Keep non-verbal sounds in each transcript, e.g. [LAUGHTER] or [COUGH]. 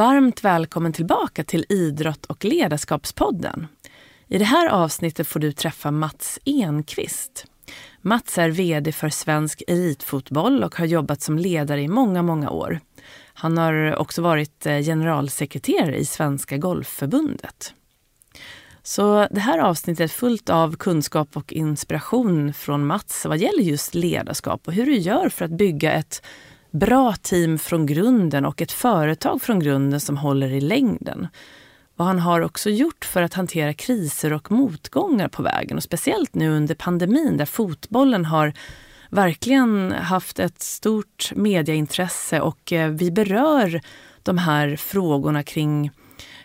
Varmt välkommen tillbaka till Idrott och ledarskapspodden. I det här avsnittet får du träffa Mats Enqvist. Mats är VD för Svensk Elitfotboll och har jobbat som ledare i många, många år. Han har också varit eh, generalsekreterare i Svenska Golfförbundet. Så det här avsnittet är fullt av kunskap och inspiration från Mats vad gäller just ledarskap och hur du gör för att bygga ett bra team från grunden och ett företag från grunden som håller i längden. Vad han har också gjort för att hantera kriser och motgångar på vägen och speciellt nu under pandemin där fotbollen har verkligen haft ett stort mediaintresse och eh, vi berör de här frågorna kring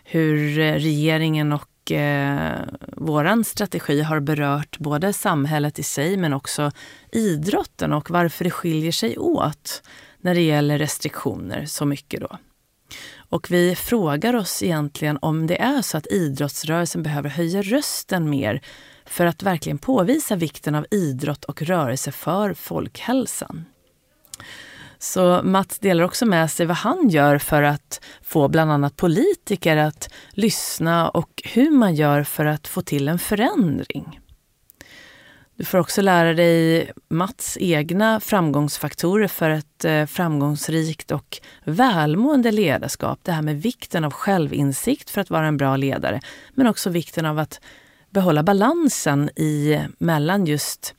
hur eh, regeringen och eh, våran strategi har berört både samhället i sig men också idrotten och varför det skiljer sig åt när det gäller restriktioner så mycket då. Och vi frågar oss egentligen om det är så att idrottsrörelsen behöver höja rösten mer för att verkligen påvisa vikten av idrott och rörelse för folkhälsan. Så Mats delar också med sig vad han gör för att få bland annat politiker att lyssna och hur man gör för att få till en förändring. Du får också lära dig Mats egna framgångsfaktorer för ett eh, framgångsrikt och välmående ledarskap. Det här med vikten av självinsikt för att vara en bra ledare, men också vikten av att behålla balansen i, mellan just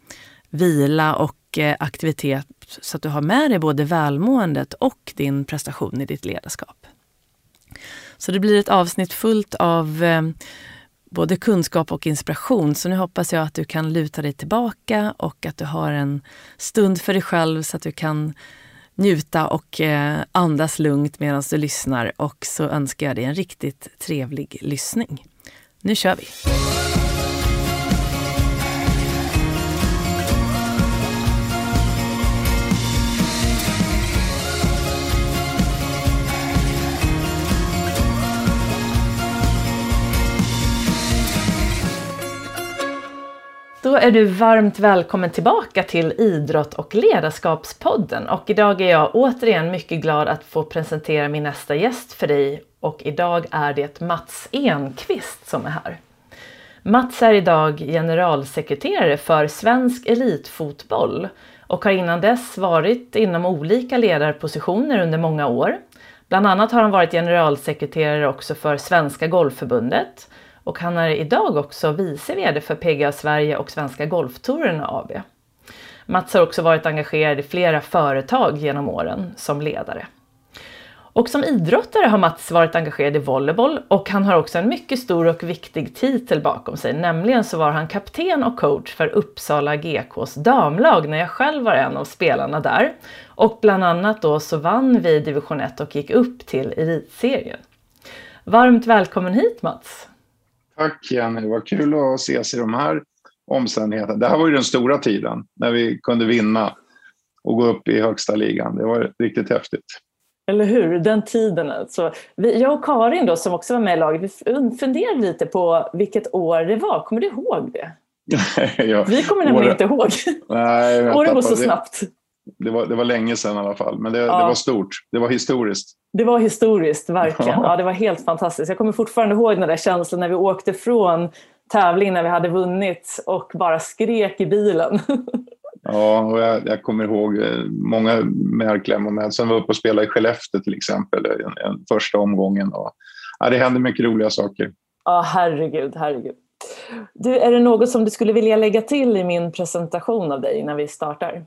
vila och eh, aktivitet så att du har med dig både välmåendet och din prestation i ditt ledarskap. Så det blir ett avsnitt fullt av eh, både kunskap och inspiration. Så nu hoppas jag att du kan luta dig tillbaka och att du har en stund för dig själv så att du kan njuta och eh, andas lugnt medan du lyssnar. Och så önskar jag dig en riktigt trevlig lyssning. Nu kör vi! Då är du varmt välkommen tillbaka till Idrott och ledarskapspodden. Och idag är jag återigen mycket glad att få presentera min nästa gäst för dig. Och idag är det Mats Enqvist som är här. Mats är idag generalsekreterare för Svensk Elitfotboll och har innan dess varit inom olika ledarpositioner under många år. Bland annat har han varit generalsekreterare också för Svenska Golfförbundet och han är idag också vice VD för PGA Sverige och Svenska Golftouren AB. Mats har också varit engagerad i flera företag genom åren som ledare. Och som idrottare har Mats varit engagerad i volleyboll och han har också en mycket stor och viktig titel bakom sig. Nämligen så var han kapten och coach för Uppsala GKs damlag när jag själv var en av spelarna där. Och bland annat då så vann vi division 1 och gick upp till elitserien. Varmt välkommen hit Mats! Tack Jenny, det var kul att ses i de här omständigheterna. Det här var ju den stora tiden när vi kunde vinna och gå upp i högsta ligan. Det var riktigt häftigt. Eller hur, den tiden alltså. Vi, jag och Karin då, som också var med i laget, vi funderade lite på vilket år det var. Kommer du ihåg det? [LAUGHS] ja, vi kommer nämligen inte ihåg. Nej, [LAUGHS] Åren går så snabbt. Det var, det var länge sedan i alla fall, men det, ja. det var stort. Det var historiskt. Det var historiskt, verkligen. Ja, det var helt fantastiskt. Jag kommer fortfarande ihåg den där känslan när vi åkte från tävlingen när vi hade vunnit och bara skrek i bilen. [LAUGHS] Ja, och jag, jag kommer ihåg eh, många märkliga moment. Sen var jag uppe och spelade i Skellefteå till exempel, en, en första omgången. Och, ja, det hände mycket roliga saker. Ja, herregud, herregud. Du, är det något som du skulle vilja lägga till i min presentation av dig innan vi startar?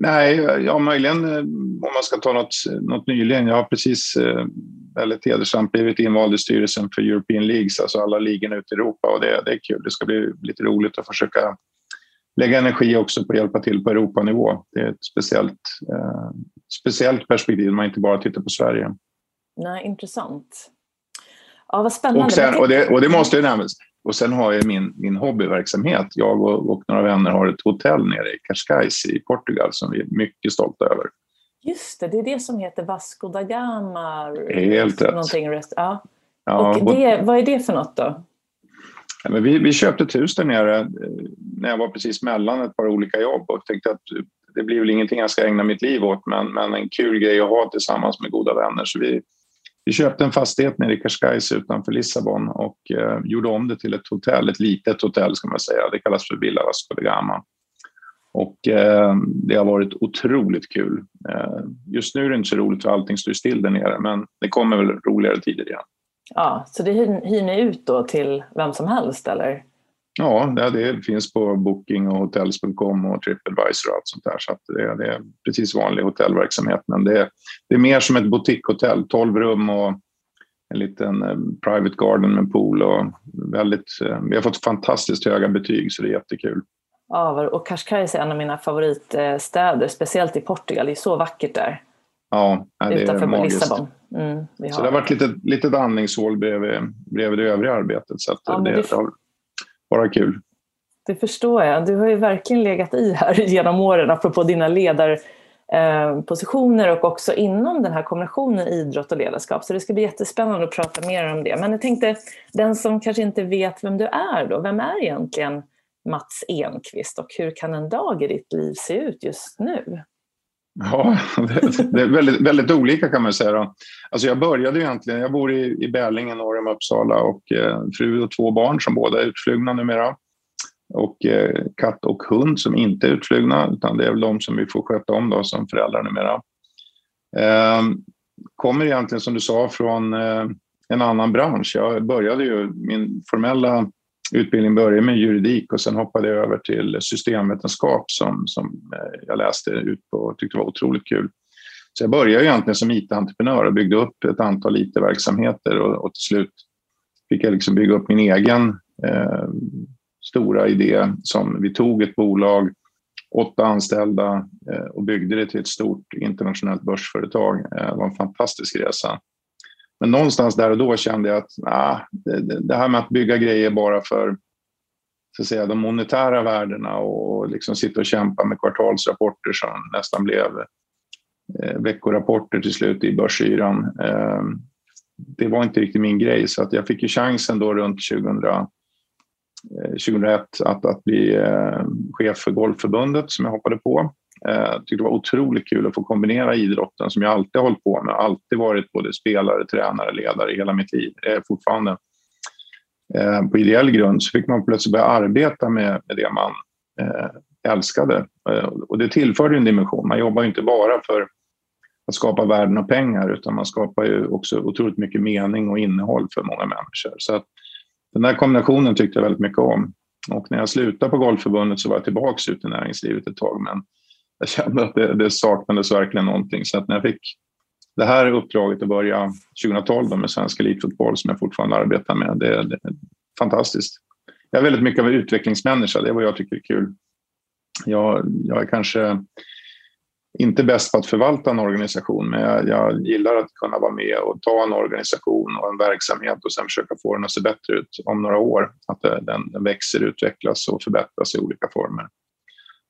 Nej, ja, möjligen eh, om man ska ta något, något nyligen. Jag har precis eh, väldigt hedersamt blivit invald i styrelsen för European Leagues, alltså alla ligorna ute i Europa och det, det är kul. Det ska bli lite roligt att försöka lägga energi också på att hjälpa till på Europanivå. Det är ett speciellt, eh, speciellt perspektiv, man inte bara tittar på Sverige. Nej, intressant. Ja, vad spännande. Och, sen, och, det, och det måste ju nämnas, och sen har jag min, min hobbyverksamhet. Jag och, och, några vänner har ett hotell nere i Cascais i Portugal som vi är mycket stolta över. Just det, det är det som heter Vasco da Gama. Helt rätt. Ja. Ja, och det, vad är det för något då? Ja, men vi, vi köpte ett hus där nere eh, när jag var precis mellan ett par olika jobb och tänkte att det blir väl ingenting jag ska ägna mitt liv åt men, men en kul grej att ha tillsammans med goda vänner. Så vi vi köpte en fastighet nere i Cascais utanför Lissabon och eh, gjorde om det till ett hotell, ett litet hotell ska man säga. Det kallas för Villa Vasco de Gama. Och eh, det har varit otroligt kul. Eh, just nu är det inte så roligt för allting står still där nere, men det kommer väl roligare tider igen. Ja, så det hyr, hyr ni ut då till vem som helst eller? Ja, det, finns på Booking och Hotels.com och Tripadvisor och allt sånt där. Så det, är precis vanlig hotellverksamhet. Men det, det är mer som ett boutiquehotell. 12 rum och en liten eh, private garden med pool. Och väldigt, eh, vi har fått fantastiskt höga betyg så det är jättekul. Ja, och Cascais är en av mina favoritstäder, speciellt i Portugal. Det är så vackert där. Ja, det är Utanför magiskt. Lissabon. Mm, så det har varit ett litet andningshål bredvid, bredvid det övriga arbetet. Så ja, det, det, har bara kul. Det förstår jag. Du har ju verkligen legat i här [LAUGHS] genom åren, apropå dina ledarpositioner och också inom den här kombinationen idrott och ledarskap. Så det ska bli jättespännande att prata mer om det. Men jag tänkte, den som kanske inte vet vem du är då, vem är egentligen Mats Enqvist och hur kan en dag i ditt liv se ut just nu? Ja, [LAUGHS] det, är väldigt, väldigt olika kan man säga. Då. Alltså jag började egentligen, jag bor i, i Bärlingen norr om Uppsala och eh, fru och två barn som båda är utflugna numera. Och eh, katt och hund som inte är utflugna utan det är väl de som vi får sköta om då, som föräldrar numera. Eh, kommer egentligen som du sa från eh, en annan bransch. Jag började ju min formella utbildning började med juridik och sen hoppade jag över till systemvetenskap som, som eh, jag läste ut på och tyckte var otroligt kul. Så jag började egentligen som IT-entreprenör och byggde upp ett antal IT-verksamheter och, och, till slut fick jag liksom bygga upp min egen eh, stora idé som vi tog ett bolag, åtta anställda eh, och byggde det till ett stort internationellt börsföretag. Eh, det var en fantastisk resa. Men någonstans där och då kände jag att nah, det, det här med att bygga grejer bara för så att säga, de monetära värdena och liksom sitta och kämpa med kvartalsrapporter som nästan blev eh, veckorapporter till slut i börsyran. Eh, det var inte riktigt min grej så att jag fick ju chansen då runt 2000, eh, 2001 att, att bli eh, chef för Golfförbundet som jag hoppade på. Eh, jag eh, tyckte det var otroligt kul att få kombinera idrotten som jag alltid hållit på med. Alltid varit både spelare, tränare, ledare i hela mitt liv. Eh, fortfarande. Eh, på ideell grund så fick man plötsligt börja arbeta med, med det man eh, älskade. Eh, och det tillförde en dimension. Man jobbar inte bara för att skapa värden och pengar utan man skapar ju också otroligt mycket mening och innehåll för många människor. Så att den där kombinationen tyckte jag väldigt mycket om. Och när jag slutade på Golfförbundet så var jag tillbaka ute i näringslivet ett tag. Men jag kände att det, det saknades verkligen någonting. Så att när jag fick det här uppdraget att börja 2012 med Svensk Elitfotboll som jag fortfarande arbetar med, det, det är fantastiskt. Jag är väldigt mycket av en utvecklingsmänniska, det är vad jag tycker är kul. Jag, jag är kanske inte bäst på att förvalta en organisation, men jag, jag, gillar att kunna vara med och ta en organisation och en verksamhet och sen försöka få den att se bättre ut om några år. Att den, den växer, utvecklas och förbättras i olika former.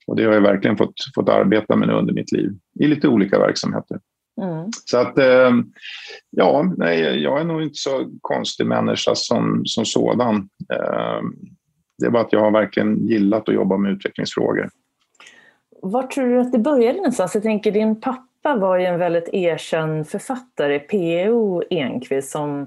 Och det har jag verkligen fått, fått arbeta med nu under mitt liv i lite olika verksamheter. Mm. Så att, eh, ja, nej, jag är nog inte så konstig människa som, som sådan. Eh, det är bara att jag har verkligen gillat att jobba med utvecklingsfrågor. Var tror du att det började någonstans? Jag tänker din pappa var ju en väldigt erkänd författare, P.O. Enquist, som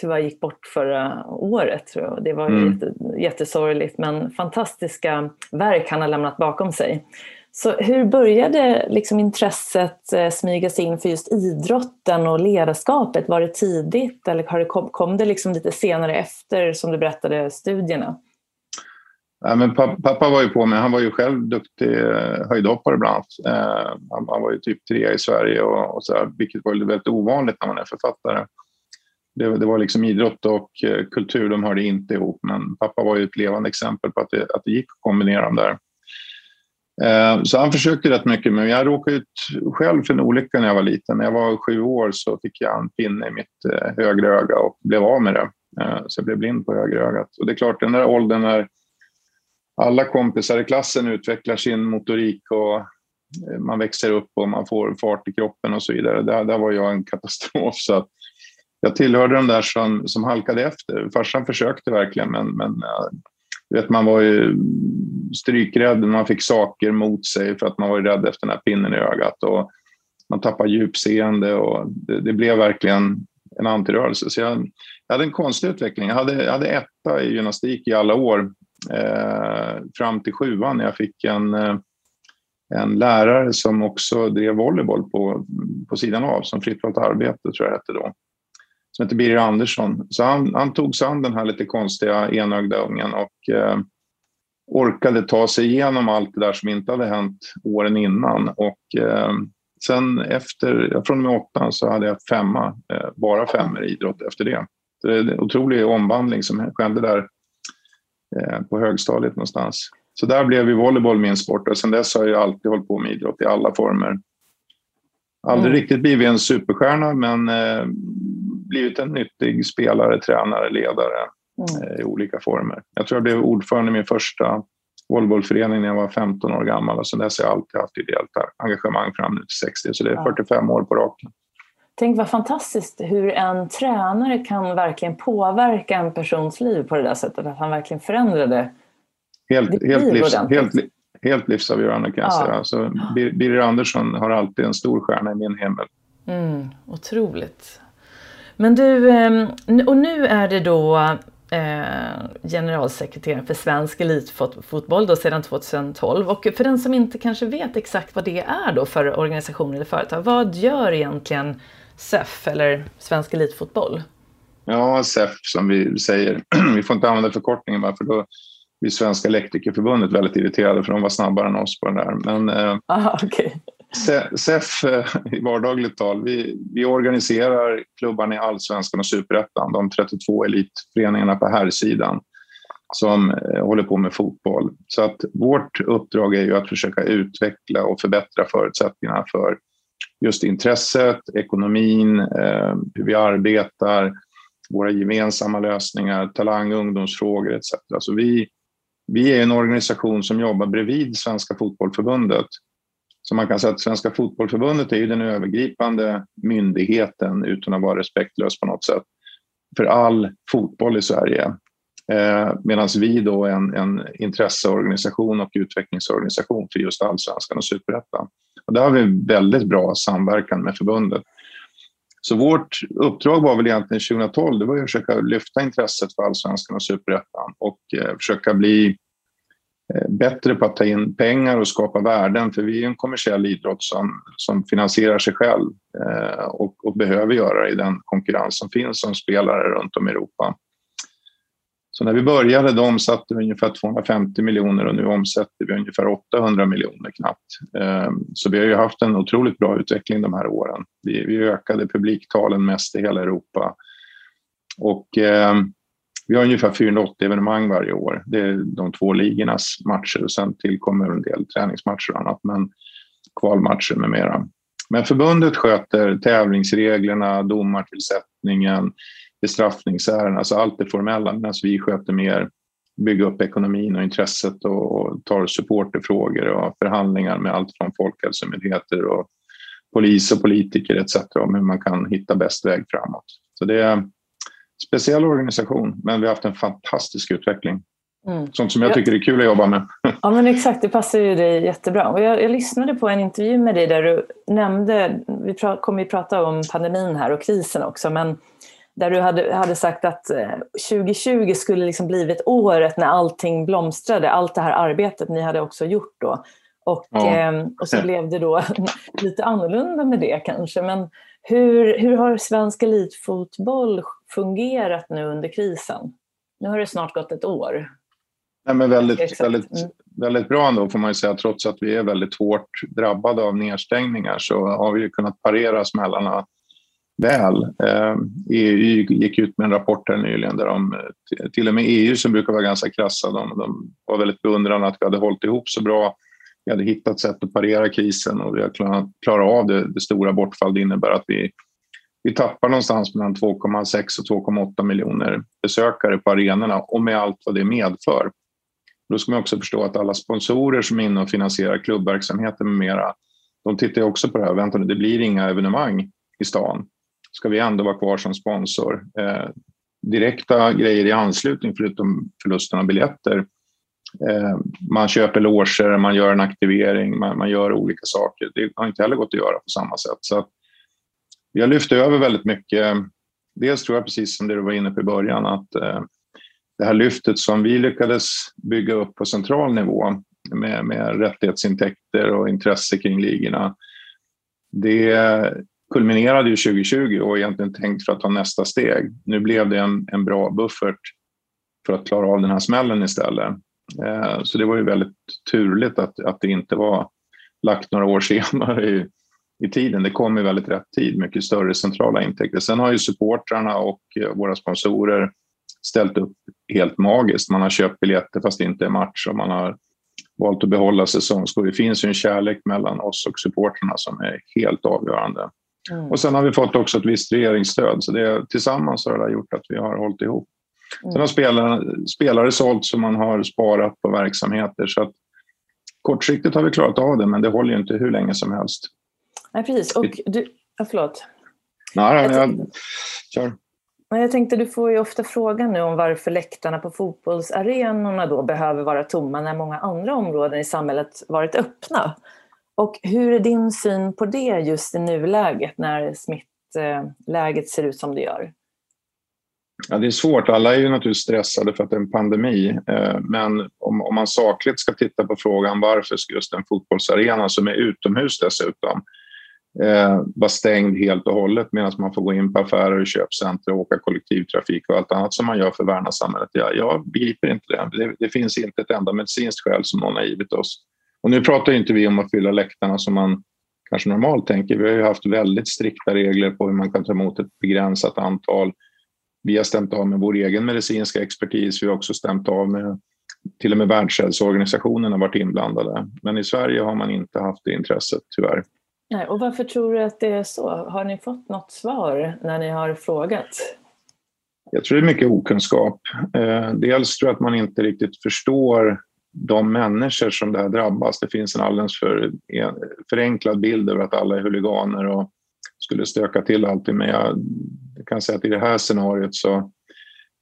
tyvärr gick bort förra året. Tror jag. Det var mm. jätte, jättesorgligt men fantastiska verk han har lämnat bakom sig. Så hur började liksom intresset eh, smyga sig in för just idrotten och ledarskapet? Var det tidigt eller har det kom, kom det liksom lite senare efter som du berättade studierna? Ja, men pappa var ju på mig. Han var ju själv duktig eh, höjdhoppare bland annat. Eh, han, var ju typ tre i Sverige och, och så här, vilket var väldigt ovanligt när man är författare det, det, var liksom idrott och eh, kultur, de hörde inte ihop. Men pappa var ju ett levande exempel på att det, att det gick att kombinera dem där. Eh, så han försökte rätt mycket, men jag råkade ut själv för en olycka när jag var liten. När jag var sju år så fick jag en pinne i mitt eh, högra öga och blev av med det. Så jag blev blind på högra ögat. Och det är klart, den där åldern när alla kompisar i klassen utvecklar sin motorik och man växer upp och man får fart i kroppen och så vidare. Där, där var jag en katastrof. Så att jag tillhörde de där som, som halkade efter. Farsan försökte verkligen, men, men eh, vet, man var ju strykrädd. Man fick saker mot sig för att man var rädd efter den här pinnen i ögat. Och man tappade djupseende och det, det blev verkligen en antirörelse. Så jag, jag hade en konstig utveckling. Jag hade, jag hade etta i gymnastik i alla år eh, fram till sjuan när jag fick en, eh, en lärare som också drev volleyboll på, på sidan av, som fritt valt arbete tror jag det hette då, som heter Birger Andersson. Så han, han tog sig an den här lite konstiga enögda ungen och eh, orkade ta sig igenom allt det där som inte hade hänt åren innan. Och, eh, sen efter, från och med åttan så hade jag femma, eh, bara femmor i idrott efter det. Så det är en otrolig omvandling som skedde där eh, på högstadiet någonstans. Så där blev ju volleyboll min sport och sen dess har jag alltid hållit på med idrott i alla former. Aldrig mm. riktigt blivit en superstjärna men eh, blivit en nyttig spelare, tränare, ledare mm. eh, i olika former. Jag tror jag blev ordförande i min första volleybollförening när jag var 15 år gammal och sen dess har jag alltid haft ideellt engagemang fram till 60 så det är 45 år på raken. Tänk vad fantastiskt hur en tränare kan verkligen påverka en persons liv på det där sättet, att han verkligen förändrade helt, ditt helt, liv livs, helt, helt livsavgörande kan jag ja. säga. Så Birger Andersson har alltid en stor stjärna i min himmel. Mm, otroligt. Men du, ehm, och nu är det då eh, generalsekreterare för svensk elitfotboll då sedan 2012. Och för den som inte kanske vet exakt vad det är då för organisation eller företag, vad gör egentligen SEF eller Svensk Elitfotboll? Ja, SEF som vi säger. [CLEARS THROAT] Vi får inte använda förkortningen för då blir Svenska Elektrikerförbundet väldigt irriterade för de var snabbare än oss på det där. Men eh, [LAUGHS] Aha, okay. SEF eh, i vardagligt tal, vi, vi organiserar klubbarna i Allsvenskan och Superettan, de 32 elitföreningarna på här sidan som eh, håller på med fotboll. Så att vårt uppdrag är ju att försöka utveckla och förbättra förutsättningarna för just intresset, ekonomin, eh, hur vi arbetar, våra gemensamma lösningar, talang och ungdomsfrågor etc. Så vi, vi är en organisation som jobbar bredvid Svenska Fotbollförbundet. Så man kan säga att Svenska Fotbollförbundet är ju den övergripande myndigheten, utan att vara respektlös på något sätt, för all fotboll i Sverige. Eh, Medan vi då är en, en intresseorganisation och utvecklingsorganisation för just allsvenskan och superettan. Och där har vi väldigt bra samverkan med förbundet. Så vårt uppdrag var väl egentligen 2012, det var att försöka lyfta intresset för allsvenskan och superettan och eh, försöka bli Eh, bättre på att ta in pengar och skapa värden. För vi är en kommersiell idrott som, som finansierar sig själv eh, och, och, behöver göra det i den konkurrens som finns som spelare runt om i Europa. Så när vi började då omsatte vi ungefär 250 miljoner och nu omsätter vi ungefär 800 miljoner knappt. Eh, så vi har ju haft en otroligt bra utveckling de här åren. Vi, vi ökade publiktalen mest i hela Europa. Och eh, vi har ungefär 480 evenemang varje år. Det är de två ligornas matcher och sen tillkommer en del träningsmatcher och annat, men kvalmatcher med mera. Men förbundet sköter tävlingsreglerna, domartillsättningen, bestraffningsärenden, alltså allt det formella, medan vi sköter mer bygga upp ekonomin och intresset och tar supporterfrågor och förhandlingar med allt från folkhälsomyndigheter och polis och politiker etc. om hur man kan hitta bäst väg framåt. Så det speciell organisation, men vi har haft en fantastisk utveckling. Mm. Sånt som jag tycker är kul att jobba med. Ja men exakt, det passar ju dig jättebra. Och jag, jag lyssnade på en intervju med dig där du nämnde, vi kommer ju prata om pandemin här och krisen också, men där du hade, hade sagt att 2020 eh, skulle liksom blivit året när allting blomstrade, allt det här arbetet ni hade också gjort då. Och, ja. eh, och så [LAUGHS] blev det då [LAUGHS] lite annorlunda med det kanske. Men hur, hur har svensk elitfotboll fungerat nu under krisen? Nu har det snart gått ett år. Nej, men väldigt, väldigt, mm. väldigt bra ändå får man ju säga. Trots att vi är väldigt hårt drabbade av nedstängningar så har vi kunnat parera smällarna väl. EU eh, e gick ut med en rapport här nyligen där de, till och med EU som brukar vara ganska krassa, de, de var väldigt beundrande att vi hade hållit ihop så bra. Vi hade hittat sätt att parera krisen och vi har klarat, av det, det stora bortfall det innebär att vi, vi tappar någonstans mellan 2,6 och 2,8 miljoner besökare på arenorna och med allt vad det medför. Då ska man också förstå att alla sponsorer som är inne och finansierar klubbverksamheten med mera, de tittar också på det här. Vänta nu, det blir inga evenemang i stan ska vi ändå vara kvar som sponsor. Eh, direkta grejer i anslutning, förutom förlusten av biljetter. Eh, man köper loger, man gör en aktivering, man, man, gör olika saker. Det har inte heller gått att göra på samma sätt. Så vi har lyft över väldigt mycket dels tror jag precis som det du var inne på i början att eh, det här lyftet som vi lyckades bygga upp på central nivå med, med rättighetsintäkter och intresse kring ligorna. Det kulminerade ju 2020 och egentligen tänkt för att ta nästa steg. Nu blev det en, en bra buffert för att klara av den här smällen istället. Eh, så det var ju väldigt turligt att, att det inte var lagt några år [LAUGHS] senare i, i tiden. Det kom i väldigt rätt tid, mycket större centrala intäkter. Sen har ju supportrarna och eh, våra sponsorer ställt upp helt magiskt. Man har köpt biljetter fast det inte är match och man har valt att behålla säsongsskor. Det finns ju en kärlek mellan oss och supporterna som är helt avgörande. Mm. Och sen har vi fått också ett visst regeringsstöd så det, tillsammans har det gjort att vi har hållit ihop. Mm. Sen har spelare, spelare sålt som man har sparat på verksamheter så att kortsiktigt har vi klarat av det men det håller ju inte hur länge som helst. Nej precis och du, ja, förlåt. Nej, jag, jag, kör. Jag tänkte, du får ju ofta frågan nu om varför läktarna på fotbollsarenorna då behöver vara tomma när många andra områden i samhället varit öppna. Och hur är din syn på det just i nuläget när smittläget ser ut som det gör? Ja, det är svårt. Alla är ju naturligtvis stressade för att det är en pandemi. Eh, men om, om man sakligt ska titta på frågan varför ska just en fotbollsarena som är utomhus dessutom var vara stängd helt och hållet medan man får gå in på affärer och köpcentra och åka kollektivtrafik och allt annat som man gör för att värna samhället. Ja, jag begriper inte det. det. det. finns inte ett enda medicinskt skäl som någon har givit oss. Och nu pratar inte vi om att fylla läktarna som man kanske normalt tänker. Vi har ju haft väldigt strikta regler på hur man kan ta emot ett begränsat antal. Vi har stämt av med vår egen medicinska expertis. Vi har också stämt av med till och med Världshälsoorganisationen har varit inblandade. Men i Sverige har man inte haft det intresset, tyvärr. Nej, och varför tror du att det är så? Har ni fått något svar när ni har frågat? Jag tror det är mycket okunskap. Eh, dels tror jag att man inte riktigt förstår de människor som det här drabbas. Det finns en alldeles för förenklad bild över att alla är huliganer och skulle stöka till allting. Men jag kan säga att i det här scenariot så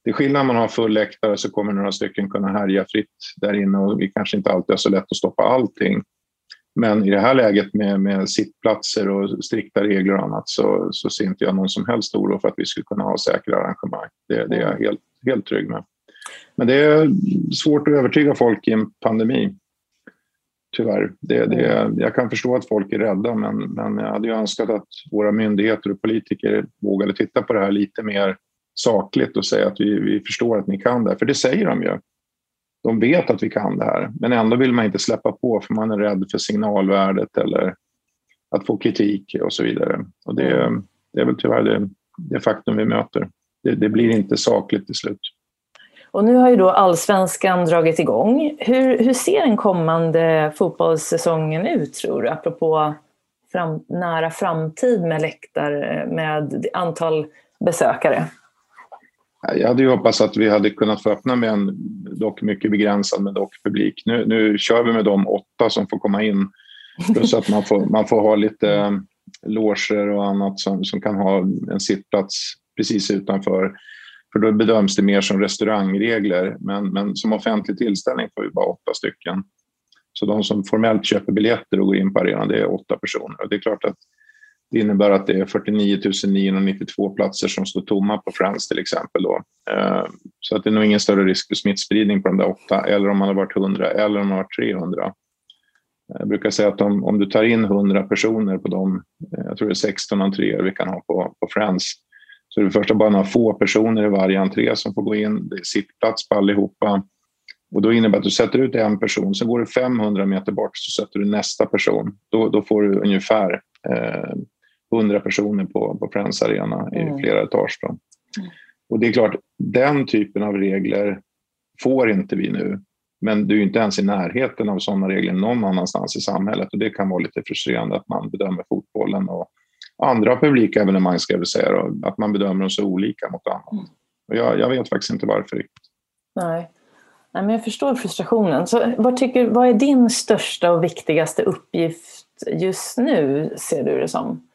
till skillnad man har full läktare så kommer några stycken kunna härja fritt där inne och vi kanske inte alltid har så lätt att stoppa allting. Men i det här läget med, med sittplatser och strikta regler och annat så, så ser inte jag någon som helst oro för att vi skulle kunna ha säkra arrangemang. Det, det är jag helt, helt trygg med. Men det är svårt att övertyga folk i en pandemi. Tyvärr. Det, det, jag kan förstå att folk är rädda men, men jag hade ju önskat att våra myndigheter och politiker vågade titta på det här lite mer sakligt och säga att vi, vi förstår att ni kan det. För det säger de ju de vet att vi kan det här, men ändå vill man inte släppa på för man är rädd för signalvärdet eller att få kritik och så vidare. Och det, det är väl tyvärr det, det faktum vi möter. Det, det, blir inte sakligt till slut. Och nu har ju då allsvenskan dragit igång. Hur, hur ser den kommande fotbollssäsongen ut tror du? Apropå fram, nära framtid med läktar, med antal besökare. Jag hade ju hoppats att vi hade kunnat få öppna med en dock mycket begränsad men dock publik. Nu, nu kör vi med de åtta som får komma in. Plus att man får, man får ha lite eh, loger och annat som, som kan ha en sittplats precis utanför. För då bedöms det mer som restaurangregler men, men som offentlig tillställning får vi bara åtta stycken. Så de som formellt köper biljetter och går in på arenan det är åtta personer. Och det är klart att det innebär att det är 49 992 platser som står tomma på Friends till exempel. Då. Eh, så att det är nog ingen större risk för smittspridning på de där åtta, eller om man har varit 100 eller om man har varit 300. Jag brukar säga att om, om du tar in 100 personer på de, eh, jag tror det är 16 entréer vi kan ha på, på Friends, så är det första bara några få personer i varje entré som får gå in. Det är sittplats på allihopa. Och då innebär det att du sätter ut en person, sen går du 500 meter bort så sätter du nästa person. Då, då får du ungefär eh, 100 personer på, på Friends Arena i mm. flera etage. Då. Mm. Och det är klart, den typen av regler får inte vi nu. Men du är inte ens i närheten av sådana regler någon annanstans i samhället och det kan vara lite frustrerande att man bedömer fotbollen och andra publika evenemang ska jag väl säga då, att man bedömer dem så olika mot annat. Mm. Jag, jag, vet faktiskt inte varför riktigt. Nej. Nej, men jag förstår frustrationen. Så vad, tycker, vad är din största och viktigaste uppgift just nu, ser du det som?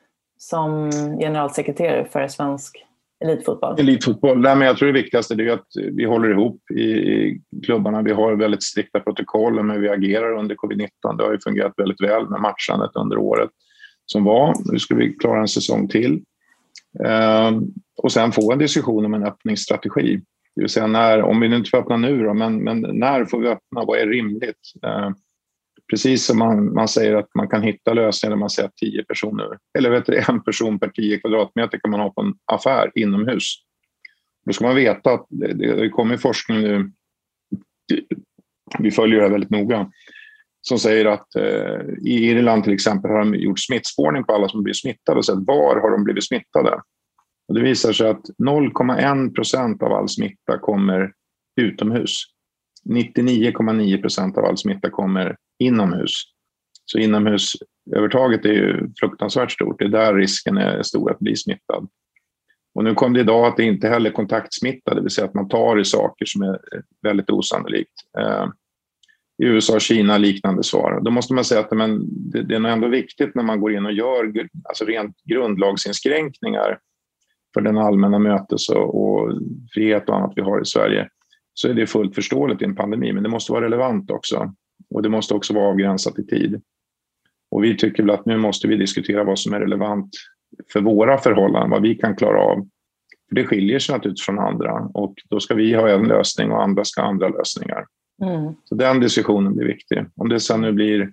som generalsekreterare för svensk elitfotboll? Elitfotboll. Nej, men jag tror det viktigaste är att vi håller ihop i, klubbarna. Vi har väldigt strikta protokoll men vi agerar under covid-19. Det har ju fungerat väldigt väl med matchandet under året som var. Nu ska vi klara en säsong till. Eh, och sen få en diskussion om en öppningsstrategi. Det vill säga när, om vi inte får öppna nu då, men, men när får vi öppna? Vad är rimligt? Eh, precis som man, man säger att man kan hitta lösningar när man säger att tio personer, eller vet du, en person per tio kvadratmeter kan man ha på en affär inomhus. Då ska man veta att det, det kommer forskning nu, vi följer det här väldigt noga, som säger att eh, i Irland till exempel har de gjort smittspårning på alla som blir smittade och sett var har de blivit smittade. Och det visar sig att 0,1 procent av all smitta kommer utomhus. 99,9 procent av all smitta kommer inomhus. Så inomhusövertaget är ju fruktansvärt stort. Det är där risken är stor att bli smittad. Och nu kom det idag att det inte heller är kontaktsmitta, det vill säga att man tar i saker som är väldigt osannolikt. Eh, i USA och Kina liknande svar. Då måste man säga att men, det, det är nog ändå viktigt när man går in och gör alltså rent grundlagsinskränkningar för den allmänna mötes och, och frihet och annat vi har i Sverige så är det fullt förståeligt i en pandemi, men det måste vara relevant också. Och det måste också vara avgränsat i tid. Och vi tycker väl att nu måste vi diskutera vad som är relevant för våra förhållanden, vad vi kan klara av. För det skiljer sig naturligtvis från andra och då ska vi ha en lösning och andra ska ha andra lösningar. Mm. Så den diskussionen blir viktig. Om det sen nu blir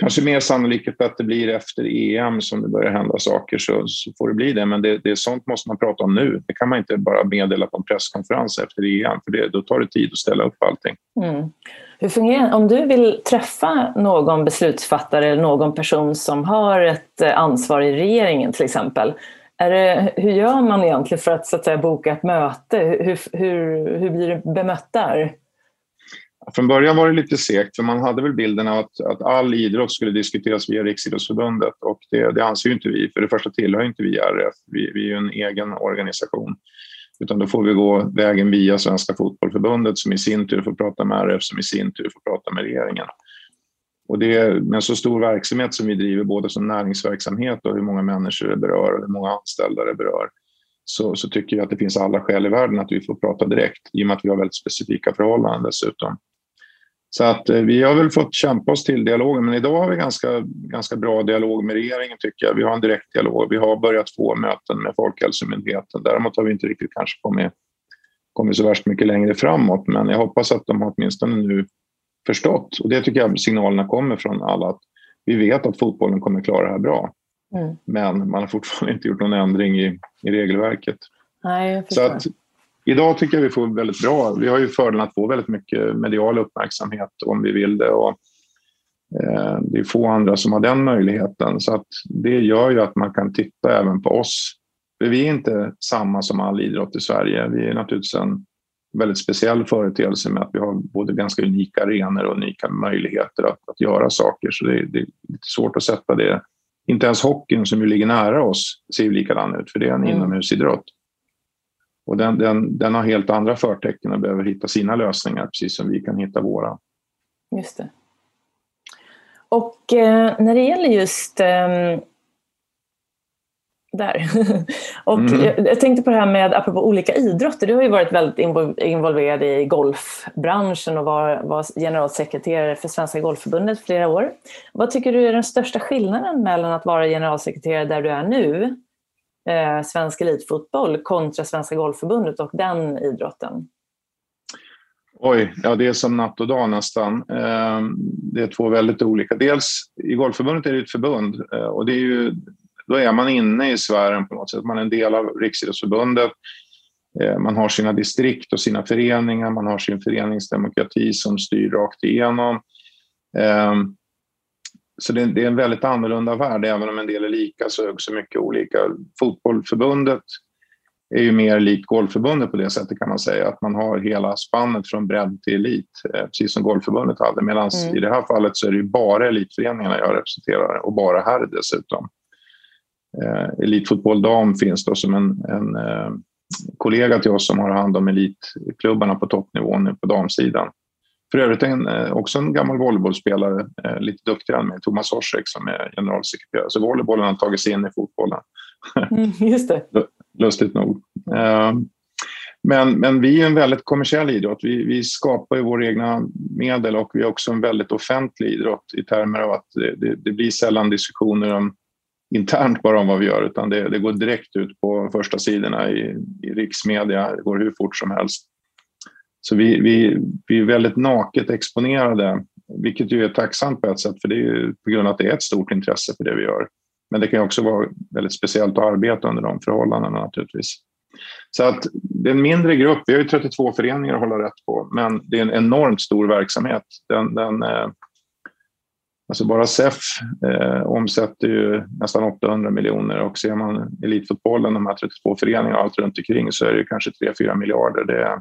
kanske mer sannolikt att det blir efter EM som det börjar hända saker så, så får det bli det. Men det, det är sånt måste man prata om nu. Det kan man inte bara meddela på en presskonferens efter EM för det, då tar det tid att ställa upp allting. Mm. Hur fungerar Om du vill träffa någon beslutsfattare eller någon person som har ett eh, ansvar i regeringen till exempel. Det, hur gör man egentligen för att, så att säga, boka ett möte? Hur, hur, hur blir det bemött där? Från början var det lite segt, för man hade väl bilden av att, att all idrott skulle diskuteras via Riksidrottsförbundet och det, det anser ju inte vi. För det första tillhör inte vi RF, vi, vi är ju en egen organisation. Utan då får vi gå vägen via Svenska Fotbollförbundet som i sin tur får prata med RF som i sin tur får prata med regeringen. Och det, med så stor verksamhet som vi driver, både som näringsverksamhet och hur många människor det berör och hur många anställda det berör, så, så tycker jag att det finns alla skäl i världen att vi får prata direkt i och med att vi har väldigt specifika förhållanden dessutom. Så att eh, vi har väl fått kämpa oss till dialogen, men idag har vi ganska, ganska bra dialog med regeringen tycker jag. Vi har en direkt dialog. Vi har börjat få möten med Folkhälsomyndigheten. Däremot har vi inte riktigt kanske kommit, kommit så värst mycket längre framåt, men jag hoppas att de har åtminstone nu förstått, och det tycker jag signalerna kommer från alla, att vi vet att fotbollen kommer klara det här bra. Mm. Men man har fortfarande inte gjort någon ändring i, i regelverket. Nej, så att Idag tycker jag vi får väldigt bra. Vi har ju fördelen att få väldigt mycket medial uppmärksamhet om vi vill det. Och, eh, det är få andra som har den möjligheten. Så att det gör ju att man kan titta även på oss. För vi är inte samma som all idrott i Sverige. Vi är naturligtvis en väldigt speciell företeelse med att vi har både ganska unika arenor och unika möjligheter att, att göra saker. Så det, det är lite svårt att sätta det. Inte ens hockeyn som ju ligger nära oss ser ju likadan ut för det är en mm. inomhusidrott. Och den, den, den har helt andra förtecken och behöver hitta sina lösningar precis som vi kan hitta våra. Just det. Och eh, när det gäller just eh, där. [LAUGHS] och mm. jag, tänkte på det här med, apropå olika idrotter, du har ju varit väldigt involverad i golfbranschen och var, var generalsekreterare för Svenska Golfförbundet flera år. Vad tycker du är den största skillnaden mellan att vara generalsekreterare där du är nu eh, svensk elitfotboll kontra Svenska Golfförbundet och den idrotten? Oj, ja det är som natt och dag nästan. Eh, det är två väldigt olika. Dels i Golfförbundet är det ett förbund eh, och det är ju, då är man inne i sfären på något sätt. Man är en del av Riksidrottsförbundet. Eh, man har sina distrikt och sina föreningar, man har sin föreningsdemokrati som styr rakt igenom. Eh, så det, det, är en väldigt annorlunda värld, även om en del är lika så är också mycket olika. Fotbollförbundet är ju mer likt Golfförbundet på det sättet kan man säga, att man har hela spannet från bredd till elit, eh, precis som Golfförbundet hade. Medan mm. i det här fallet så är det ju bara elitföreningarna jag representerar och bara här dessutom. Eh, Elitfotboll dam finns då som en, en eh, kollega till oss som har hand om elitklubbarna på toppnivån på damsidan. För övrigt en, eh, också en gammal volleybollspelare, eh, lite duktigare än mig, Thomas Horsek som är generalsekreterare. Så volleybollen har tagit sig in i fotbollen. Mm, just det. [LAUGHS] Lustigt nog. Eh, men, men vi är en väldigt kommersiell idrott. Vi, vi skapar ju våra egna medel och vi är också en väldigt offentlig idrott i termer av att det, det, det blir sällan diskussioner om internt bara om vad vi gör utan det, det går direkt ut på första sidorna i, i riksmedia, det går hur fort som helst. Så vi, vi, vi är väldigt naket exponerade, vilket ju är tacksamt på ett sätt för det är ju på grund av att det är ett stort intresse för det vi gör. Men det kan också vara väldigt speciellt att arbeta under de förhållandena naturligtvis. Så att det är en mindre grupp, vi har ju 32 föreningar att hålla rätt på, men det är en enormt stor verksamhet. Den, den, eh, alltså bara SEF eh, omsätter ju nästan 800 miljoner och ser man elitfotbollen, de här 32 föreningarna och allt runt omkring så är det kanske 3-4 miljarder. Det är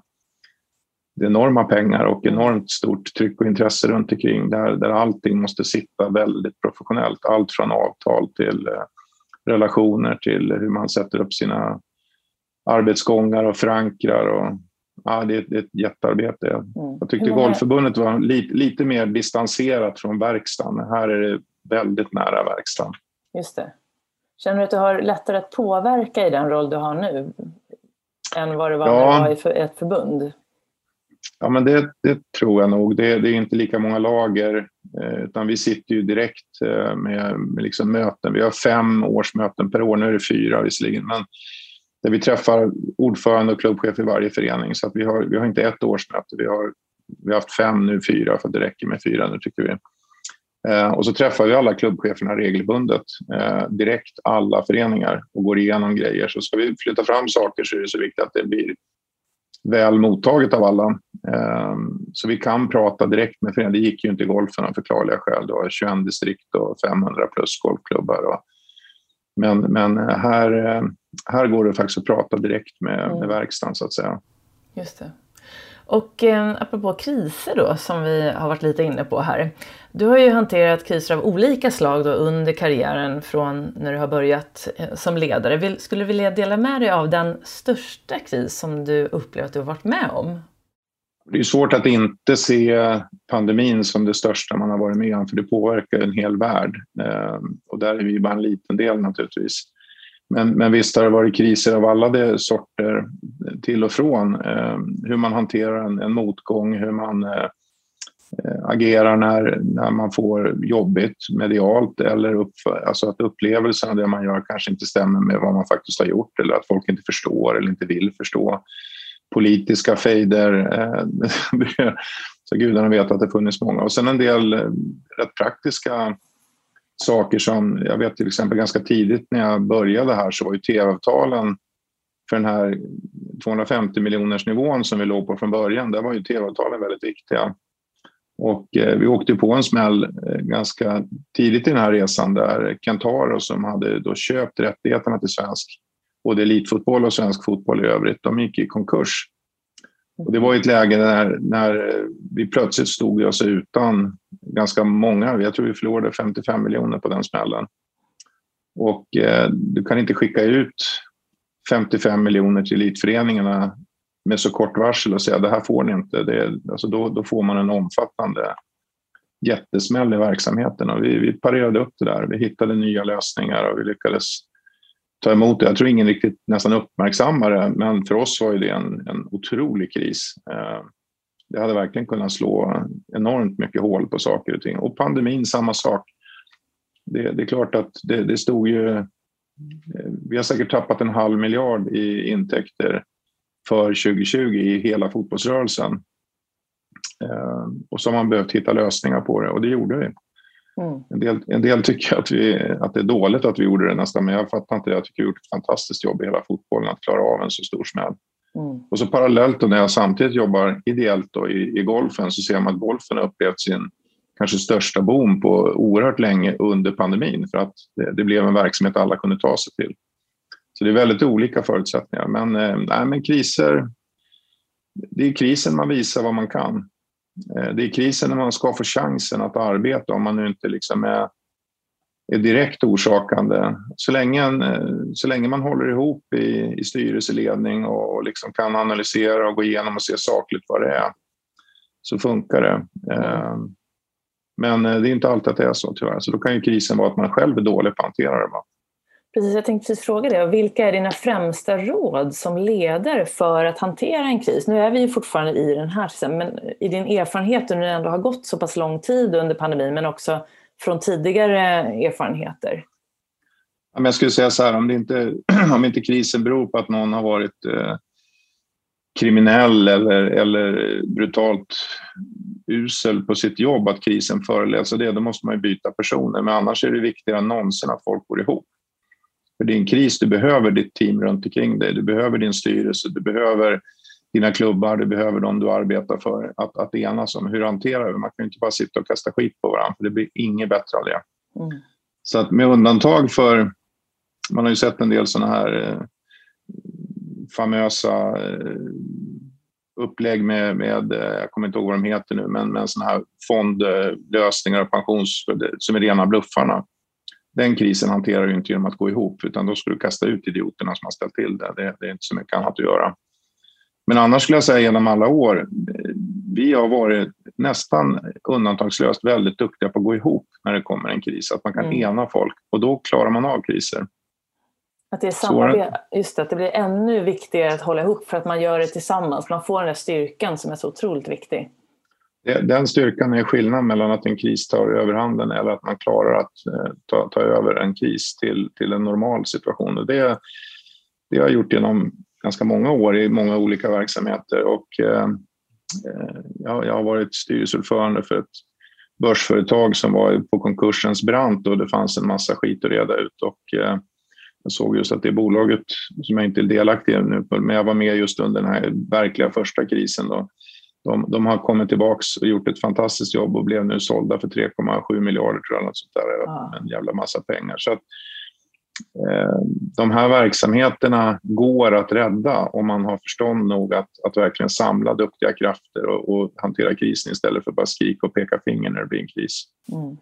enorma pengar och enormt stort tryck och intresse runt omkring där, där allting måste sitta väldigt professionellt. Allt från avtal till eh, relationer till hur man sätter upp sina arbetsgångar och förankrar. Och, ja, det, är, det är ett jättearbete. Mm. Jag tyckte Golfförbundet var lite, lite mer distanserat från verkstaden. Här är det väldigt nära verkstaden. Just det. Känner du att du har lättare att påverka i den roll du har nu än vad det var ja. när du var i ett förbund? Ja, men det, det tror jag nog. Det, det, är inte lika många lager, eh, utan vi sitter ju direkt eh, med, med liksom möten. Vi har fem årsmöten per år, nu är det fyra visserligen, men där vi träffar ordförande och klubbchef i varje förening. Så att vi, har, vi har inte ett årsmöte, vi har, vi har haft fem, nu fyra, för det räcker med fyra nu tycker vi. Eh, och så träffar vi alla klubbcheferna regelbundet, eh, direkt alla föreningar och går igenom grejer. Så ska vi flytta fram saker så är det så viktigt att det blir väl mottaget av alla. Eh, så vi kan prata direkt med föreningar. Det gick ju inte i golfen av förklarliga skäl. Det var 21 distrikt och 500 plus golfklubbar. Men, men här, eh, här går det faktiskt att prata direkt med, mm. med verkstaden så att säga. Just det. Och eh, apropå kriser då, som vi har varit lite inne på här. Du har ju hanterat kriser av olika slag då under karriären från när du har börjat eh, som ledare. Vill, skulle du vilja dela med dig av den största kris som du upplever att du har varit med om? Det är svårt att inte se pandemin som det största man har varit med om för det påverkar en hel värld. Eh, och där är vi bara en liten del naturligtvis. Men, men visst har det varit kriser av alla de sorter eh, till och från. Eh, hur man hanterar en, en motgång, hur man eh, eh, agerar när, när man får jobbigt medialt eller upp, alltså att upplevelsen av det man gör kanske inte stämmer med vad man faktiskt har gjort eller att folk inte förstår eller inte vill förstå. Politiska fejder, eh, [LAUGHS] så gudarna vet att det funnits många. Och sen en del eh, rätt praktiska saker som, jag vet till exempel ganska tidigt när jag började här så var ju tv-avtalen för den här 250 miljoners nivån som vi låg på från början, där var ju tv-avtalen väldigt viktiga. Och eh, vi åkte på en smäll eh, ganska tidigt i den här resan där Kentaro som hade då köpt rättigheterna till svensk, både elitfotboll och svensk fotboll i övrigt, de gick i konkurs. Och det var ett läge när, när vi plötsligt stod oss utan ganska många. Jag tror vi förlorade 55 miljoner på den smällen. Och eh, du kan inte skicka ut 55 miljoner till elitföreningarna med så kort varsel och säga det här får ni inte. Det, alltså då, då får man en omfattande jättesmäll i verksamheten och vi, vi parerade upp det där. Vi hittade nya lösningar och vi lyckades ta emot det. Jag tror ingen riktigt nästan uppmärksammar det, men för oss var det en, en otrolig kris. Eh, det hade verkligen kunnat slå enormt mycket hål på saker och ting. Och pandemin, samma sak. Det, det är klart att det, det stod ju... Eh, vi har säkert tappat en halv miljard i intäkter för 2020 i hela fotbollsrörelsen. Eh, och så har man behövt hitta lösningar på det och det gjorde vi. Mm. En, del, en del tycker att, vi, att det är dåligt att vi gjorde det nästan, men jag fattar inte det. Jag tycker vi har gjort ett fantastiskt jobb i hela fotbollen att klara av en så stor smäll. Mm. Och så parallellt då, när jag samtidigt jobbar ideellt då, i, i golfen så ser man att golfen har upplevt sin kanske största boom på oerhört länge under pandemin för att det, det, blev en verksamhet alla kunde ta sig till. Så det är väldigt olika förutsättningar. Men, eh, nej, men kriser, det är krisen man visar vad man kan. Eh, det är krisen när man ska få chansen att arbeta om man nu inte liksom är, är direkt orsakande. Så länge, eh, så länge man håller ihop i, i styrelseledning och liksom kan analysera och gå igenom och se sakligt vad det är så funkar det. Eh, men det är inte alltid att det är så tyvärr. Så då kan ju krisen vara att man själv är dålig på att hantera det. Precis, jag tänkte precis fråga det. Vilka är dina främsta råd som ledare för att hantera en kris? Nu är vi ju fortfarande i den här, men i din erfarenhet när det ändå har gått så pass lång tid under pandemin, men också från tidigare erfarenheter? Jag skulle säga så här, om, det inte, [CLEARS THROAT] om inte krisen beror på att någon har varit eh, kriminell eller, eller brutalt usel på sitt jobb, att krisen föreläser av det, då måste man ju byta personer. Men annars är det viktigare än någonsin att folk går ihop. För det är en kris, du behöver ditt team runt omkring dig, du behöver din styrelse, du behöver dina klubbar, du behöver de du arbetar för att, att enas om hur hanterar vi Man kan inte bara sitta och kasta skit på varandra, för det blir inget bättre av det. Mm. Så att med undantag för, man har ju sett en del sådana här eh, famösa eh, upplägg med, med, eh, jag kommer inte ihåg vad de heter nu, men, men sådana här fondlösningar och pensions, som är rena bluffarna. Den krisen hanterar du inte genom att gå ihop, utan då ska du kasta ut idioterna som har ställt till det. Det, det är inte så mycket annat att göra. Men annars skulle jag säga genom alla år, vi har varit nästan undantagslöst väldigt duktiga på att gå ihop när det kommer en kris, att man kan mm. ena folk och då klarar man av kriser. Att det är samarbete, just det, att det blir ännu viktigare att hålla ihop för att man gör det tillsammans. Man får den där styrkan som är så otroligt viktig. Den styrkan är skillnaden mellan att en kris tar överhanden eller att man klarar att eh, ta, ta över en kris till, till en normal situation. Och det, det har jag gjort genom ganska många år i många olika verksamheter och eh, eh jag, jag har varit styrelseordförande för ett börsföretag som var på konkursens brant och det fanns en massa skit att reda ut. Och, eh, jag såg just att det bolaget, som jag inte är delaktig i nu, men jag var med just under den här verkliga första krisen. Då. De, de har kommit tillbaka och gjort ett fantastiskt jobb och blev nu sålda för 3,7 miljarder tror jag. Något sånt där. Ah. En jävla massa pengar. Så att, eh, de här verksamheterna går att rädda om man har förstånd nog att, att verkligen samla duktiga krafter och, och hantera krisen istället för att bara skrika och peka finger när det blir en kris. Mm.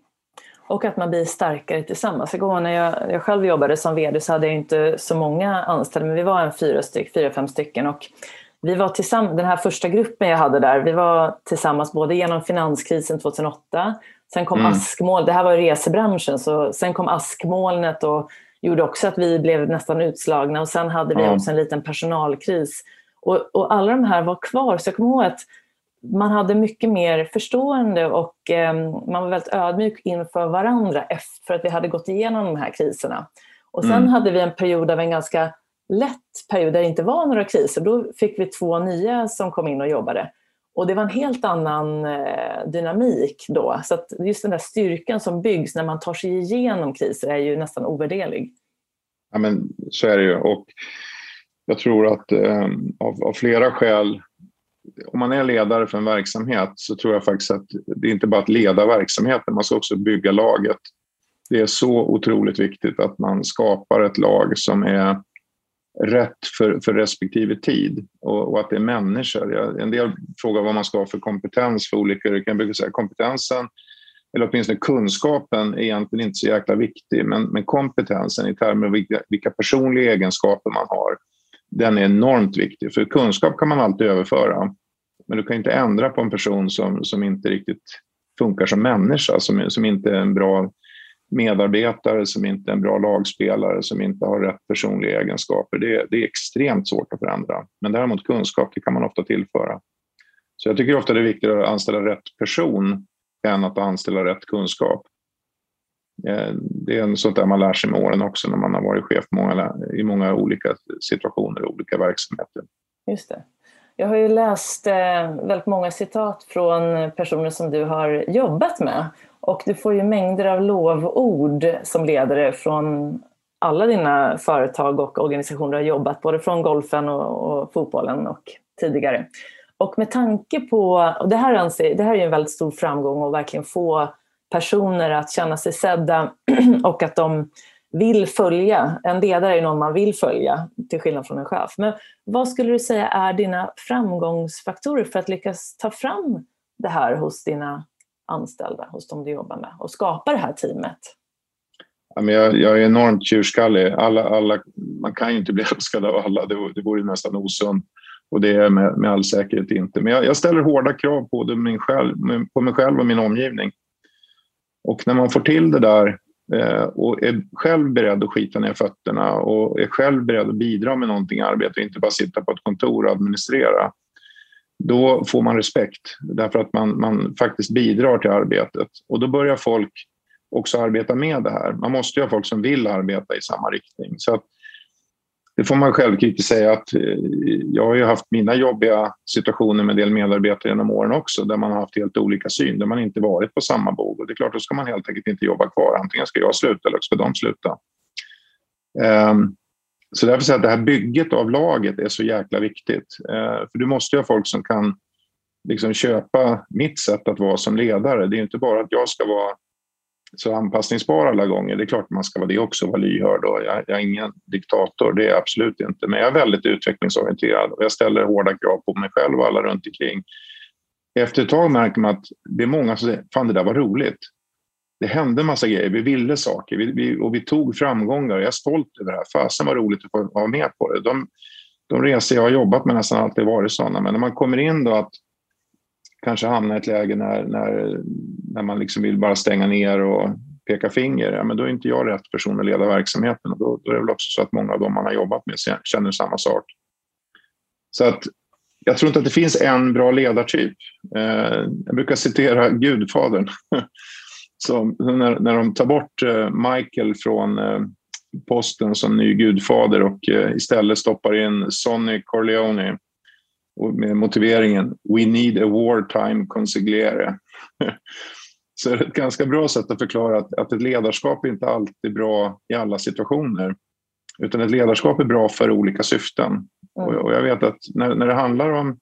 Och att man blir starkare tillsammans. Igår när jag, jag själv jobbade som vd så hade jag inte så många anställda, men vi var en fyra, styck, fyra fem stycken. Och vi var tillsammans, den här första gruppen jag hade där, vi var tillsammans både genom finanskrisen 2008, sen kom mm. askmoln, det här var resebranschen, så sen kom askmolnet och gjorde också att vi blev nästan utslagna och sen hade vi mm. också en liten personalkris. Och, och alla de här var kvar, så jag kommer ihåg att man hade mycket mer förstående och eh, man var väldigt ödmjuk inför varandra för att vi hade gått igenom de här kriserna. Och sen mm. hade vi en period av en ganska lätt period där det inte var några kriser. Då fick vi två nya som kom in och jobbade. Och det var en helt annan eh, dynamik då. Så att just den där styrkan som byggs när man tar sig igenom kriser är ju nästan ovärderlig. Ja, men så är det ju. Och jag tror att eh, av, av flera skäl om man är ledare för en verksamhet så tror jag faktiskt att det är inte bara att leda verksamheten, man ska också bygga laget. Det är så otroligt viktigt att man skapar ett lag som är rätt för, för respektive tid och, och att det är människor. En del frågar vad man ska ha för kompetens för olika yrken. Jag brukar säga kompetensen, eller åtminstone kunskapen, är egentligen inte så jäkla viktig, men, men kompetensen i termer av vilka, vilka personliga egenskaper man har, den är enormt viktig. För kunskap kan man alltid överföra. Men du kan inte ändra på en person som, som inte riktigt funkar som människa, som, som inte är en bra medarbetare, som inte är en bra lagspelare, som inte har rätt personliga egenskaper. Det, det är extremt svårt att förändra. Men däremot kunskap, det kan man ofta tillföra. Så jag tycker ofta det är viktigare att anställa rätt person än att anställa rätt kunskap. Eh, det är sånt där man lär sig med åren också när man har varit chef många, i många olika situationer och olika verksamheter. Just det. Jag har ju läst eh, väldigt många citat från personer som du har jobbat med och du får ju mängder av lovord som ledare från alla dina företag och organisationer du har jobbat, både från golfen och, och fotbollen och tidigare. Och med tanke på, och det här, anser, det här är en väldigt stor framgång att verkligen få personer att känna sig sedda [CLEARS THROAT] och att de vill följa. En ledare är någon man vill följa, till skillnad från en chef. Men vad skulle du säga är dina framgångsfaktorer för att lyckas ta fram det här hos dina anställda, hos de du jobbar med och skapa det här teamet? jag, jag är enormt tjurskallig. Alla, alla, man kan ju inte bli [LAUGHS] älskad av alla, det, det vore nästan osunt. Och det är med, med all säkerhet inte. Men jag, jag ställer hårda krav på, min själv, på mig själv och min omgivning. Och när man får till det där eh, och är själv beredd att skita ner fötterna och är själv beredd att bidra med någonting i arbetet och inte bara sitta på ett kontor och administrera, då får man respekt därför att man, man faktiskt bidrar till arbetet. Och då börjar folk också arbeta med det här. Man måste ju ha folk som vill arbeta i samma riktning. Så att, det får man självkritiskt säga att eh, jag har ju haft mina jobbiga situationer med en del medarbetare genom åren också där man har haft helt olika syn, där man inte varit på samma bog. Och det är klart, då ska man helt enkelt inte jobba kvar. Antingen ska jag sluta eller ska de sluta. Um, så därför säger jag att det här bygget av laget är så jäkla viktigt. Eh, för du måste ju ha folk som kan liksom köpa mitt sätt att vara som ledare. Det är inte bara att jag ska vara så anpassningsbar alla gånger. Det är klart man ska vara det också, vara lyhörd. Och jag, jag är ingen diktator, det är jag absolut inte. Men jag är väldigt utvecklingsorienterad och jag ställer hårda krav på mig själv och alla runt omkring. Efter ett tag märker man att det är många som säger fan det där var roligt. Det hände massa grejer, vi ville saker vi, vi, och vi tog framgångar. Jag är stolt över det här. Fasen var roligt att få vara med på det. De, de resor jag har jobbat med nästan alltid varit sådana. Men när man kommer in då att kanske hamna i ett läge när, när, när man liksom vill bara stänga ner och peka finger, ja, men då är inte jag rätt person att leda verksamheten. Och då, då är det väl också så att många av dem man har jobbat med känner samma sak. Så att jag tror inte att det finns en bra ledartyp. Eh, jag brukar citera Gudfadern. [LAUGHS] Så när, när de tar bort eh, Michael från eh, posten som ny gudfader och istället stoppar in Sonny Corleone med motiveringen “We need a wartime consigliere”. [LAUGHS] Så det är ett ganska bra sätt att förklara att, att ett ledarskap är inte alltid är bra i alla situationer. Utan ett ledarskap är bra för olika syften. Mm. Och, och, jag vet att när, när det handlar om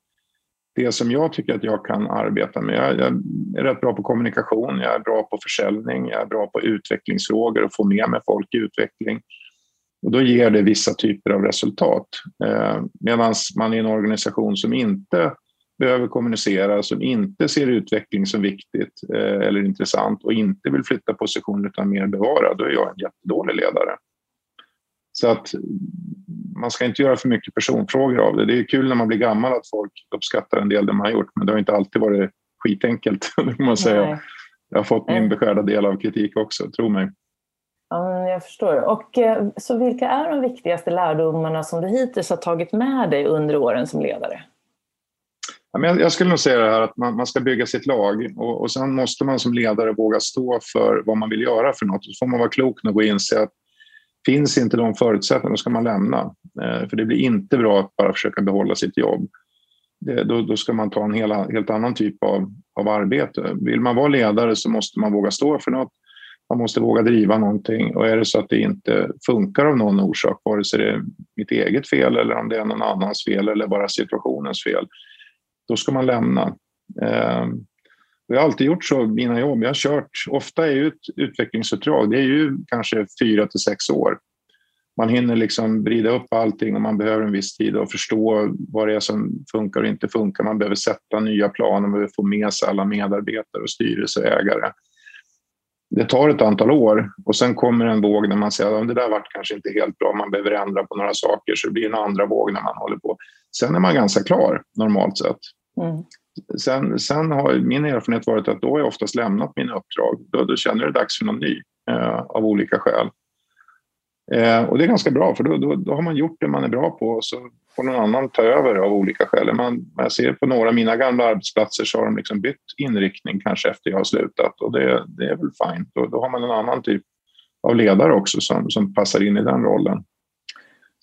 det som jag tycker att jag kan arbeta med. Jag, jag, är rätt bra på kommunikation, jag är bra på försäljning, jag är bra på utvecklingsfrågor och få med mig folk i utveckling. Och då ger det vissa typer av resultat. Eh, Medan man i en organisation som inte behöver kommunicera, som inte ser utveckling som viktigt eh, eller intressant och inte vill flytta position utan mer bevara, då är jag en jättedålig ledare. Så att man ska inte göra för mycket personfrågor av det. Det är kul när man blir gammal att folk uppskattar en del det man har gjort, men det har inte alltid varit skitenkelt, [LAUGHS] man säga. Jag har fått min beskärda del av kritik också, tro mig. Ja, jag förstår. Och, eh, så vilka är de viktigaste lärdomarna som du hittills har tagit med dig under åren som ledare? jag skulle nog säga det här att man, ska bygga sitt lag och, och sen måste man som ledare våga stå för vad man vill göra för något. Så får man vara klok nog och inse att finns inte de förutsättningarna, då ska man lämna. Eh, för det blir inte bra att bara försöka behålla sitt jobb. Då, då, ska man ta en hela, helt annan typ av, av arbete. Vill man vara ledare så måste man våga stå för något man måste våga driva någonting och är det så att det inte funkar av någon orsak, vare sig det är mitt eget fel eller om det är någon annans fel eller bara situationens fel, då ska man lämna. Eh, jag har alltid gjort så i mina jobb. Jag har kört, ofta är ju ett utvecklingsuppdrag, det är ju kanske fyra till sex år. Man hinner liksom vrida upp allting och man behöver en viss tid att förstå vad det är som funkar och inte funkar. Man behöver sätta nya planer, man behöver få med sig alla medarbetare och styrelseägare det tar ett antal år och sen kommer en våg när man säger att det där vart kanske inte helt bra, man behöver ändra på några saker, så det blir en andra våg när man håller på. Sen är man ganska klar normalt sett. Mm. Sen, sen har min erfarenhet varit att då har jag oftast lämnat mina uppdrag. Då, då känner jag det dags för någon ny eh, av olika skäl. Eh, och det är ganska bra för då, då, då, har man gjort det man är bra på och så får någon annan ta över av olika skäl. Man, jag ser på några av mina gamla arbetsplatser så har de liksom bytt inriktning kanske efter jag har slutat och det, det är väl fint. Då, då har man en annan typ av ledare också som, som passar in i den rollen.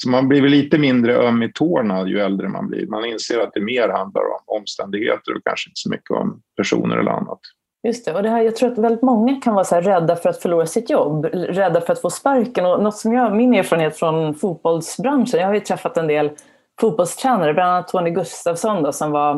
Så man blir väl lite mindre öm i tårna ju äldre man blir. Man inser att det mer handlar om omständigheter och kanske inte så mycket om personer eller annat. Just det, och det här, jag tror att väldigt många kan vara så rädda för att förlora sitt jobb, rädda för att få sparken. Och något som jag, min erfarenhet från fotbollsbranschen, jag har ju träffat en del fotbollstränare, bland annat Tony Gustafsson då, som var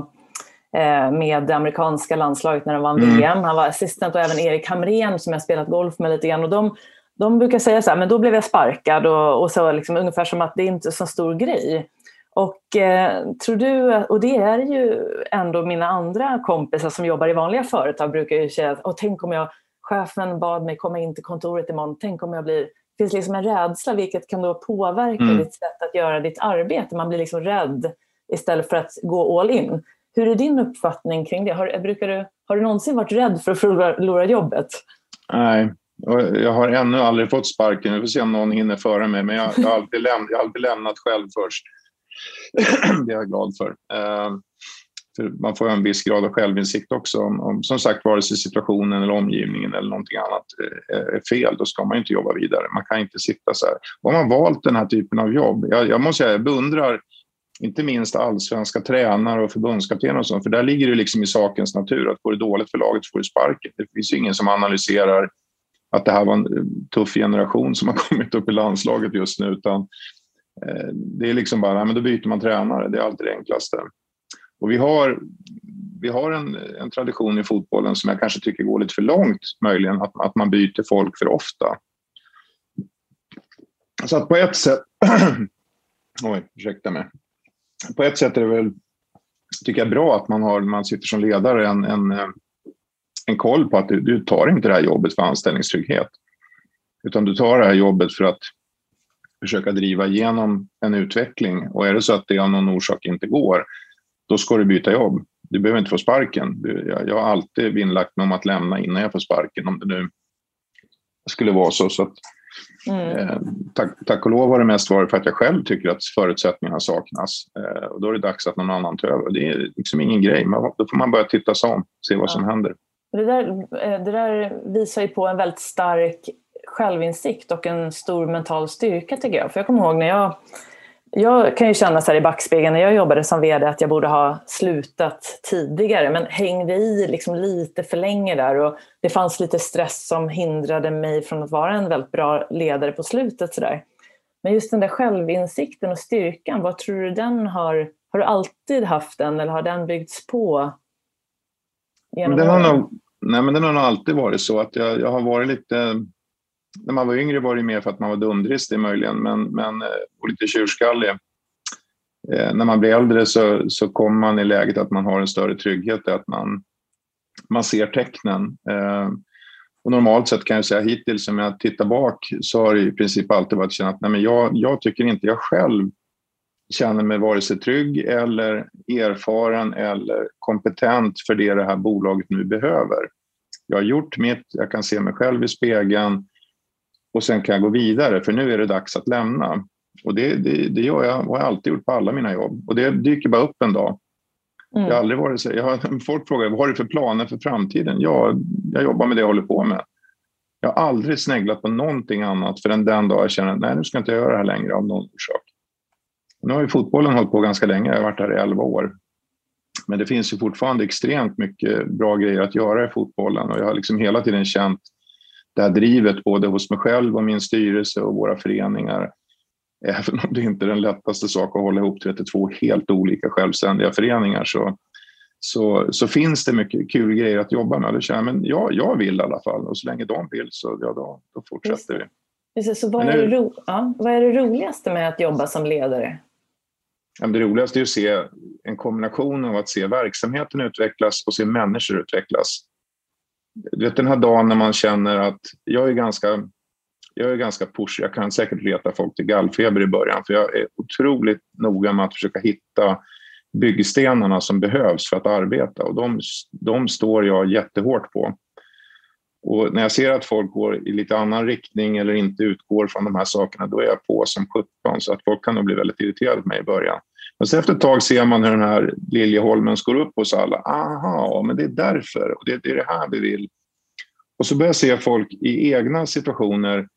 eh, med det amerikanska landslaget när de vann mm. VM. Han var assistent och även Erik Hamrén som jag spelat golf med lite grann. Och de, de brukar säga så här, men då blev jag sparkad och, och så liksom, ungefär som att det inte är så stor grej. Och eh, tror du, och det är ju ändå mina andra kompisar som jobbar i vanliga företag brukar ju säga och tänk om jag, chefen bad mig komma in till kontoret imorgon, tänk om jag blir, det finns liksom en rädsla vilket kan då påverka mm. ditt sätt att göra ditt arbete. Man blir liksom rädd istället för att gå all in. Hur är din uppfattning kring det? Har, brukar du, har du någonsin varit rädd för att förlora jobbet? Nej, jag har ännu aldrig fått sparken. Vi får se om någon hinner före mig, men jag, jag, har, alltid lämnat, jag har alltid lämnat själv först. [CLEARS THROAT] det är jag glad för. Eh, för man får en viss grad av självinsikt också. Om, om, som sagt, vare sig situationen eller omgivningen eller någonting annat eh, är fel, då ska man inte jobba vidare. Man kan inte sitta så här. Har man valt den här typen av jobb, jag, jag måste säga, jag beundrar inte minst allsvenska tränare och förbundskaptener och sånt, för där ligger det liksom i sakens natur att går det dåligt för laget så får du sparken. Det finns ju ingen som analyserar att det här var en eh, tuff generation som har [LAUGHS] kommit upp i landslaget just nu, utan eh, det är liksom bara, nej, men då byter man tränare, det är alltid det enklaste. Och vi har, vi har en, en tradition i fotbollen som jag kanske tycker går lite för långt möjligen, att, att man byter folk för ofta. Så att på ett sätt... [CLEARS THROAT] Oj, ursäkta mig. På ett sätt är det väl, tycker jag, bra att man, har, man sitter som ledare en, en, eh, en koll på att du, du tar inte det här jobbet för anställningstrygghet. Utan du tar det här jobbet för att försöka driva igenom en utveckling. Och är det så att det av någon orsak inte går, då ska du byta jobb. Du behöver inte få sparken. Jag, har alltid vinnlagt mig om att lämna innan jag får sparken, om det nu skulle vara så. så att, mm. eh, tack, tack och lov har det mest varit för att jag själv tycker att förutsättningarna saknas. Eh, och då är det dags att någon annan tar över. Det är liksom ingen grej. Man, då får man börja titta sig om, se vad ja. som händer. Det där, eh, det där visar ju på en väldigt stark självinsikt och en stor mental styrka tycker jag. För jag kommer ihåg när jag jag kan ju känna så här i backspegeln när jag jobbade som vd att jag borde ha slutat tidigare men hängde i liksom lite för länge där och det fanns lite stress som hindrade mig från att vara en väldigt bra ledare på slutet. Så där. Men just den där självinsikten och styrkan, vad tror du den har, har du alltid haft den eller har den byggts på? Genom den har nog, nej men den har nog alltid varit så att jag, jag har varit lite när man var yngre var det mer för att man var dumdristig möjligen, men, men, eh, och lite tjurskallig. Eh, när man blir äldre så, så kommer man i läget att man har en större trygghet, att man, man ser tecknen. Eh, och normalt sett kan jag säga hittills, om jag tittar bak, så har det i princip alltid varit att nej, men jag, jag tycker inte jag själv känner mig vare sig trygg eller erfaren eller kompetent för det det här bolaget nu behöver. Jag har gjort mitt, jag kan se mig själv i spegeln och sen kan jag gå vidare för nu är det dags att lämna. Och det, det, det gör jag och har alltid gjort på alla mina jobb. Och det dyker bara upp en dag. Mm. Jag har aldrig varit så, jag har, folk frågar vad har du för planer för framtiden? Ja, jag jobbar med det jag håller på med. Jag har aldrig sneglat på någonting annat förrän den dag jag känner att nej, nu ska jag inte göra det här längre av någon orsak. Nu har ju fotbollen hållit på ganska länge, jag har varit här i 11 år. Men det finns ju fortfarande extremt mycket bra grejer att göra i fotbollen och jag har liksom hela tiden känt det här drivet både hos mig själv och min styrelse och våra föreningar. Även om det inte är den lättaste sak att hålla ihop 32 helt olika självständiga föreningar så, så, så finns det mycket kul grejer att jobba med. känner, men ja, jag vill i alla fall och så länge de vill så ja, då, då fortsätter vi. Just så vad, är det ro, ja, vad är det roligaste med att jobba som ledare? Ja, det roligaste är att se en kombination av att se verksamheten utvecklas och se människor utvecklas du vet den här dagen när man känner att jag är ganska jag är ganska push. Jag kan säkert reta folk till gallfeber i början för jag är otroligt noga med att försöka hitta byggstenarna som behövs för att arbeta och de, de står jag jättehårt på. Och när jag ser att folk går i lite annan riktning eller inte utgår från de här sakerna, då är jag på som 17 så att folk kan nog bli väldigt irriterade på mig i början. Men så efter ett tag ser man hur den här Liljeholmen går upp hos alla. Aha, men det är därför och det, det är det här vi vill. Och så börjar jag se folk i egna situationer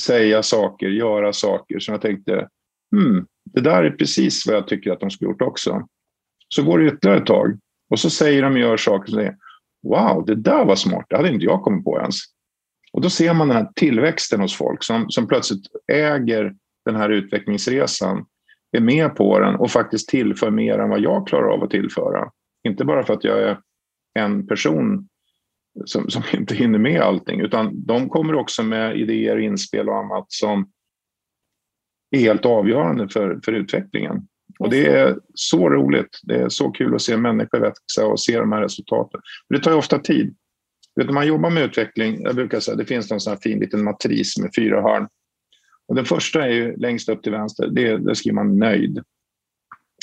säga saker, göra saker som jag tänkte, hmm, det där är precis vad jag tycker att de skulle gjort också. Så går det ytterligare ett tag och så säger de och gör saker som är, wow, det där var smart, det hade inte jag kommit på ens. Och då ser man den här tillväxten hos folk som, som plötsligt äger den här utvecklingsresan är med på den och faktiskt tillför mer än vad jag klarar av att tillföra. Inte bara för att jag är en person som, som inte hinner med allting, utan de kommer också med idéer, inspel och annat som är helt avgörande för, för utvecklingen. Och det är så roligt. Det är så kul att se människor växa och se de här resultaten. Det tar ju ofta tid. Vet, när man jobbar med utveckling, jag brukar säga det finns en sån här fin liten matris med fyra hörn. Och den första är ju längst upp till vänster, det, där skriver man nöjd.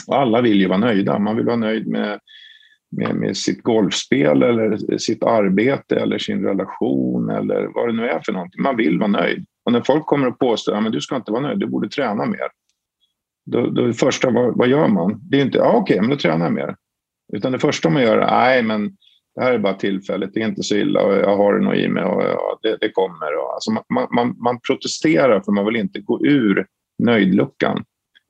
Och alla vill ju vara nöjda. Man vill vara nöjd med, med, med sitt golfspel eller sitt arbete eller sin relation eller vad det nu är för någonting. Man vill vara nöjd. Och när folk kommer och påstår att ja, du ska inte vara nöjd, du borde träna mer. Då, då är det första, vad, vad gör man? Det är inte, ja okej, men då tränar jag mer. Utan det första man gör är, nej men det här är bara tillfälligt, det är inte så illa och jag har det nog i mig och ja, det, det, kommer. Och, alltså man, man, man protesterar för man vill inte gå ur nöjdluckan.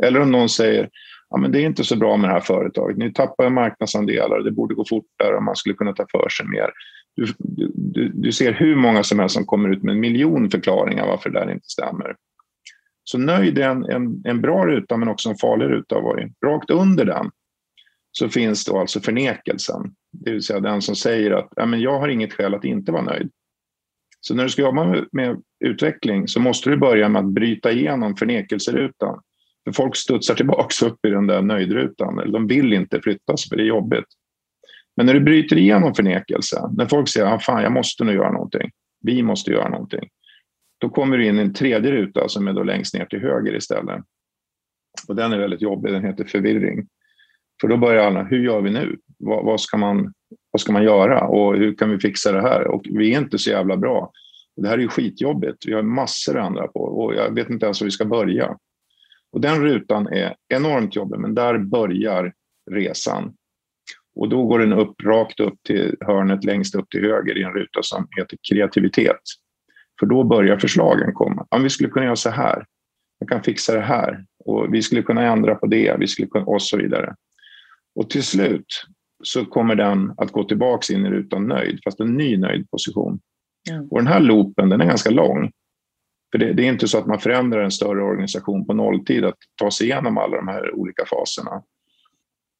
Eller om någon säger, ja, men det är inte så bra med det här företaget, ni tappar marknadsandelar, det borde gå fortare och man skulle kunna ta för sig mer. Du, du, du ser hur många som helst som kommer ut med en miljon förklaringar varför det där inte stämmer. Så nöjd är en, en, en bra ruta men också en farlig ruta har varit. Rakt under den så finns då alltså förnekelsen, det vill säga den som säger att ja, men jag har inget skäl att inte vara nöjd. Så när du ska jobba med, med utveckling så måste du börja med att bryta igenom förnekelserutan. För folk studsar tillbaka upp i den där nöjdrutan. De vill inte flyttas för det är jobbigt. Men när du bryter igenom förnekelse, när folk säger att ah, jag måste nu göra någonting, vi måste göra någonting, då kommer du in i en tredje ruta som är då längst ner till höger istället. Och den är väldigt jobbig, den heter förvirring. För då börjar alla, hur gör vi nu? Vad, vad, ska man, vad ska man göra och hur kan vi fixa det här? Och vi är inte så jävla bra. Det här är ju skitjobbigt. Vi har massor att ändra på och jag vet inte ens hur vi ska börja. Och den rutan är enormt jobbig, men där börjar resan. Och då går den upp rakt upp till hörnet längst upp till höger i en ruta som heter kreativitet. För då börjar förslagen komma. Om vi skulle kunna göra så här. Jag kan fixa det här. Och vi skulle kunna ändra på det. Vi skulle kunna, och så vidare. Och till slut så kommer den att gå tillbaka in i rutan nöjd, fast en ny nöjd position. Mm. Och den här loopen den är ganska lång. För det, det, är inte så att man förändrar en större organisation på nolltid att ta sig igenom alla de här olika faserna.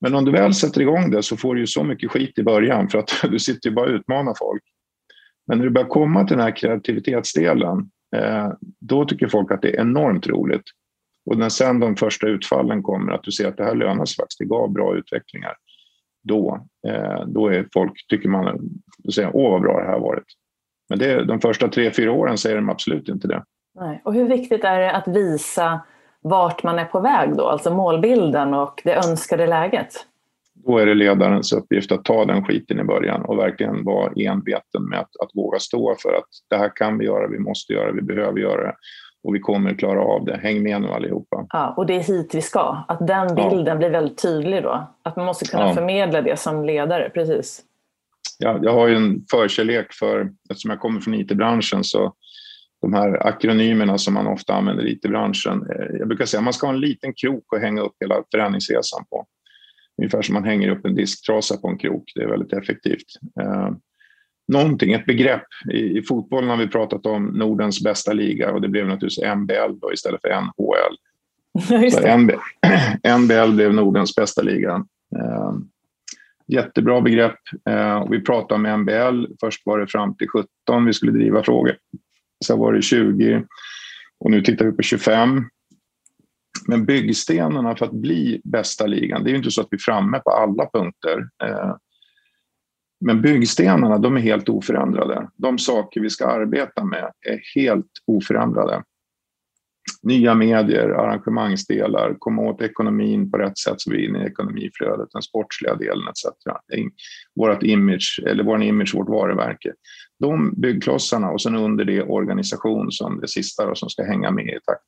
Men om du väl sätter igång det så får du ju så mycket skit i början för att [LAUGHS] du sitter ju bara och utmanar folk. Men när du börjar komma till den här kreativitetsdelen, eh, då tycker folk att det är enormt roligt. Och när sen de första utfallen kommer, att du ser att det här lönar sig faktiskt, det gav bra utvecklingar, då, eh, då är folk, tycker man, då säger åh vad bra det här har varit. Men det, de första tre, fyra åren säger de absolut inte det. Nej. Och hur viktigt är det att visa vart man är på väg då, alltså målbilden och det önskade läget? Då är det ledarens uppgift att ta den skiten i början och verkligen vara enveten med att, att våga stå för att det här kan vi göra, vi måste göra, vi behöver göra det och vi kommer klara av det. Häng med nu allihopa. Ja, och det är hit vi ska. Att den bilden ja. blir väldigt tydlig då. Att man måste kunna ja. förmedla det som ledare, precis. Ja, jag har ju en förkärlek för, eftersom jag kommer från IT-branschen, så de här akronymerna som man ofta använder i IT-branschen. Eh, jag brukar säga att man ska ha en liten krok att hänga upp hela förändringsresan på. Ungefär som man hänger upp en disktrasa på en krok. Det är väldigt effektivt. Eh, någonting, ett begrepp. I, I fotbollen har vi pratat om Nordens bästa liga och det blev naturligtvis MBL då, istället för NHL. NB, NBL blev Nordens bästa liga. Eh, jättebra begrepp. Eh, vi pratade om MBL. Först var det fram till 17 vi skulle driva frågor. Sen var det 20 och nu tittar vi på 25. Men byggstenarna för att bli bästa ligan, det är ju inte så att vi är framme på alla punkter. Eh, men byggstenarna de är helt oförändrade. De saker vi ska arbeta med är helt oförändrade. Nya medier, arrangemangsdelar, komma åt ekonomin på rätt sätt så vi är inne i ekonomiflödet, den sportsliga delen etc. Vårt image, eller vår image, vårt varumärke. De byggklossarna och sen under det organisation som det sista då, som ska hänga med i takt.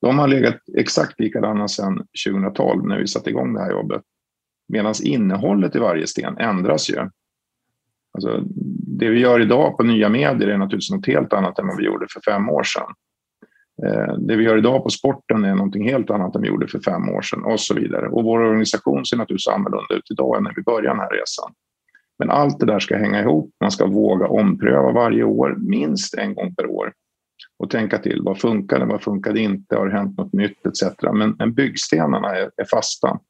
De har legat exakt likadana sedan 2012 när vi satte igång det här jobbet. Medan innehållet i varje sten ändras ju. Alltså, det vi gör idag på nya medier är naturligtvis något helt annat än vad vi gjorde för fem år sedan. Eh, det vi gör idag på sporten är någonting helt annat än vi gjorde för fem år sedan och så vidare. Och vår organisation ser naturligtvis annorlunda ut idag än när vi började den här resan. Men allt det där ska hänga ihop. Man ska våga ompröva varje år, minst en gång per år. Och tänka till, vad funkade, vad funkade inte, har det hänt något nytt etc. Men, men byggstenarna är, är fasta.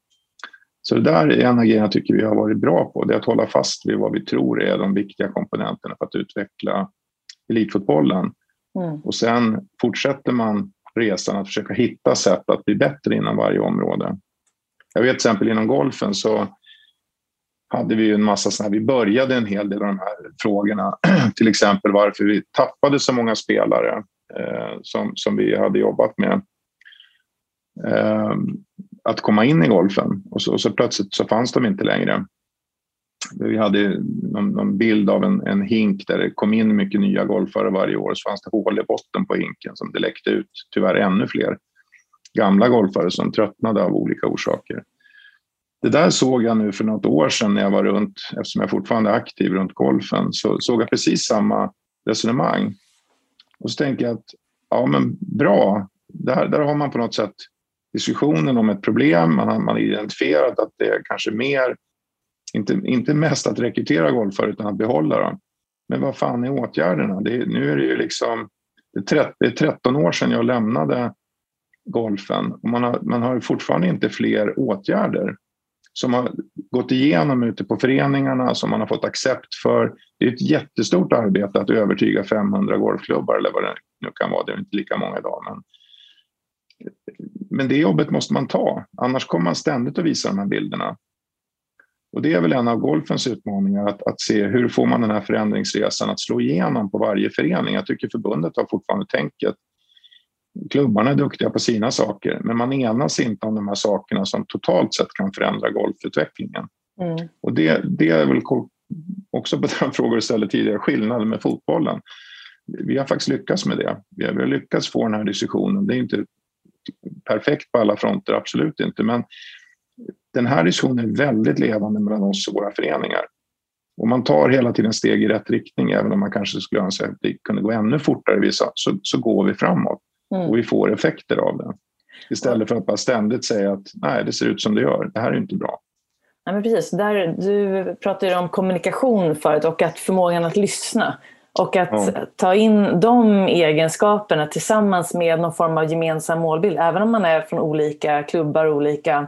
Så det där är en av grejerna jag tycker vi har varit bra på. Det är att hålla fast vid vad vi tror är de viktiga komponenterna för att utveckla elitfotbollen. Mm. Och sen fortsätter man resan att försöka hitta sätt att bli bättre inom varje område. Jag vet till exempel inom golfen så hade vi en massa sådana vi började en hel del av de här frågorna. [CLEARS THROAT] till exempel varför vi tappade så många spelare eh, som, som vi hade jobbat med. Eh, att komma in i golfen och så, och så, plötsligt så fanns de inte längre. Vi hade någon, någon, bild av en, en hink där det kom in mycket nya golfare varje år så fanns det hål i botten på hinken som det läckte ut tyvärr ännu fler gamla golfare som tröttnade av olika orsaker det där såg jag nu för något år sedan när jag var runt, eftersom jag fortfarande är aktiv runt golfen, så såg jag precis samma resonemang. Och så tänker jag att, ja men bra, där, där har man på något sätt diskussionen om ett problem, man har, man har identifierat att det är kanske mer, inte, inte mest att rekrytera golfare utan att behålla dem. Men vad fan är åtgärderna? Det, nu är det ju liksom, det är, 30, det är 13 år sedan jag lämnade golfen och man har, man har fortfarande inte fler åtgärder som har gått igenom ute på föreningarna, som man har fått accept för. Det är ett jättestort arbete att övertyga 500 golfklubbar eller vad det nu kan vara. Det är inte lika många idag. Men, men det jobbet måste man ta, annars kommer man ständigt att visa de här bilderna. Och det är väl en av golfens utmaningar, att, att se hur får man den här förändringsresan att slå igenom på varje förening. Jag tycker förbundet har fortfarande tänket klubbarna är duktiga på sina saker, men man enas inte om de här sakerna som totalt sett kan förändra golfutvecklingen. Mm. Och det, det är väl också på [LAUGHS] den frågor du ställde tidigare, skillnaden med fotbollen. Vi har faktiskt lyckats med det. Vi har, vi har lyckats få den här diskussionen. Det är inte perfekt på alla fronter, absolut inte, men den här diskussionen är väldigt levande mellan oss och våra föreningar. Och man tar hela tiden steg i rätt riktning, även om man kanske skulle önska att det kunde gå ännu fortare vissa, så, så går vi framåt. Mm. Och vi får effekter av det. Istället för att bara ständigt säga att nej, det ser ut som det gör. Det här är inte bra. Ja, men precis. Där, du pratade om kommunikation förut och att förmågan att lyssna. Och att ja. ta in de egenskaperna tillsammans med någon form av gemensam målbild. Även om man är från olika klubbar, olika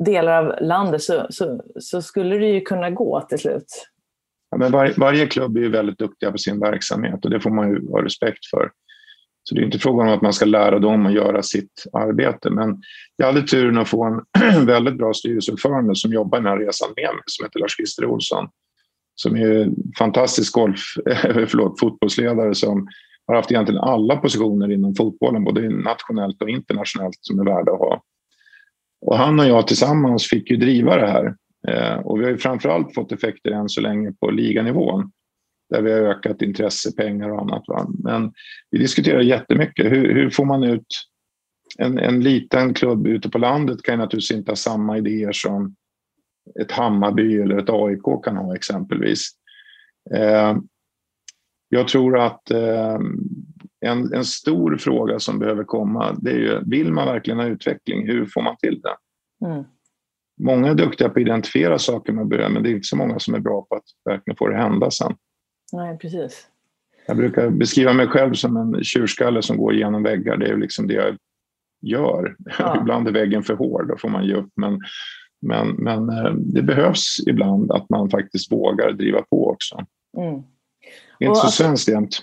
delar av landet så, så, så skulle det ju kunna gå till slut. Ja, men var, varje klubb är ju väldigt duktiga på sin verksamhet och det får man ju ha respekt för. Så det är inte frågan om att man ska lära dem att göra sitt arbete. Men jag hade turen att få en [CLEARS THROAT] väldigt bra styrelseordförande som jobbar den här resan med mig, som heter Lars-Christer Olsson. Som är fantastisk golf, [LAUGHS] förlåt, fotbollsledare som har haft egentligen alla positioner inom fotbollen, både nationellt och internationellt, som är värda att ha. Och han och jag tillsammans fick ju driva det här. Eh, och vi har ju framförallt fått effekter än så länge på liganivån där vi har ökat intresse, pengar och annat. Va? Men vi diskuterar jättemycket. Hur, hur får man ut... En, en liten klubb ute på landet kan ju naturligtvis inte ha samma idéer som ett Hammarby eller ett AIK kan ha exempelvis. Eh, jag tror att eh, en, en stor fråga som behöver komma, det är ju, vill man verkligen ha utveckling, hur får man till det? Mm. Många är duktiga på att identifiera saker man behöver, men det är inte så många som är bra på att verkligen få det hända sen. Nej, precis. Jag brukar beskriva mig själv som en tjurskalle som går igenom väggar. Det är liksom det jag gör. Ja. [LAUGHS] ibland är väggen för hård, då får man ge upp. Men, men, men eh, det behövs ibland att man faktiskt vågar driva på också. Mm. Det är inte så alltså, svenskt jämt.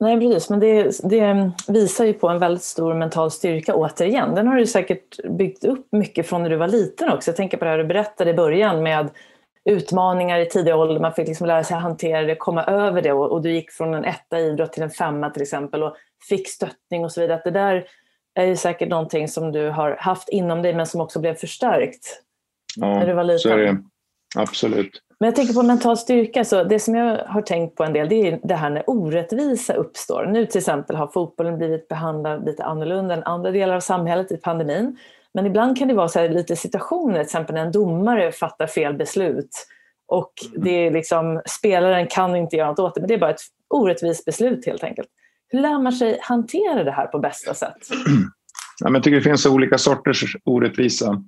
Nej, precis. Men det, det, visar ju på en väldigt stor mental styrka återigen. Den har du säkert byggt upp mycket från när du var liten också. Jag tänker på det här du berättade i början med utmaningar i tidig ålder. Man fick liksom lära sig hantera det, komma över det och, och, du gick från en etta idrott till en femma till exempel och fick stöttning och så vidare. Att det där är ju säkert någonting som du har haft inom dig men som också blev förstärkt ja, när du var liten. Så är det. Absolut. Men jag tänker på mental styrka, så det som jag har tänkt på en del det är det här när orättvisa uppstår. Nu till exempel har fotbollen blivit behandlad lite annorlunda än andra delar av samhället i pandemin. Men ibland kan det vara så lite situationer, till exempel när en domare fattar fel beslut och det är liksom, spelaren kan inte göra något åt det, men det är bara ett orättvist beslut helt enkelt. Hur lär man sig hantera det här på bästa sätt? [CLEARS THROAT] Ja, men jag tycker det finns olika sorters orättvisa.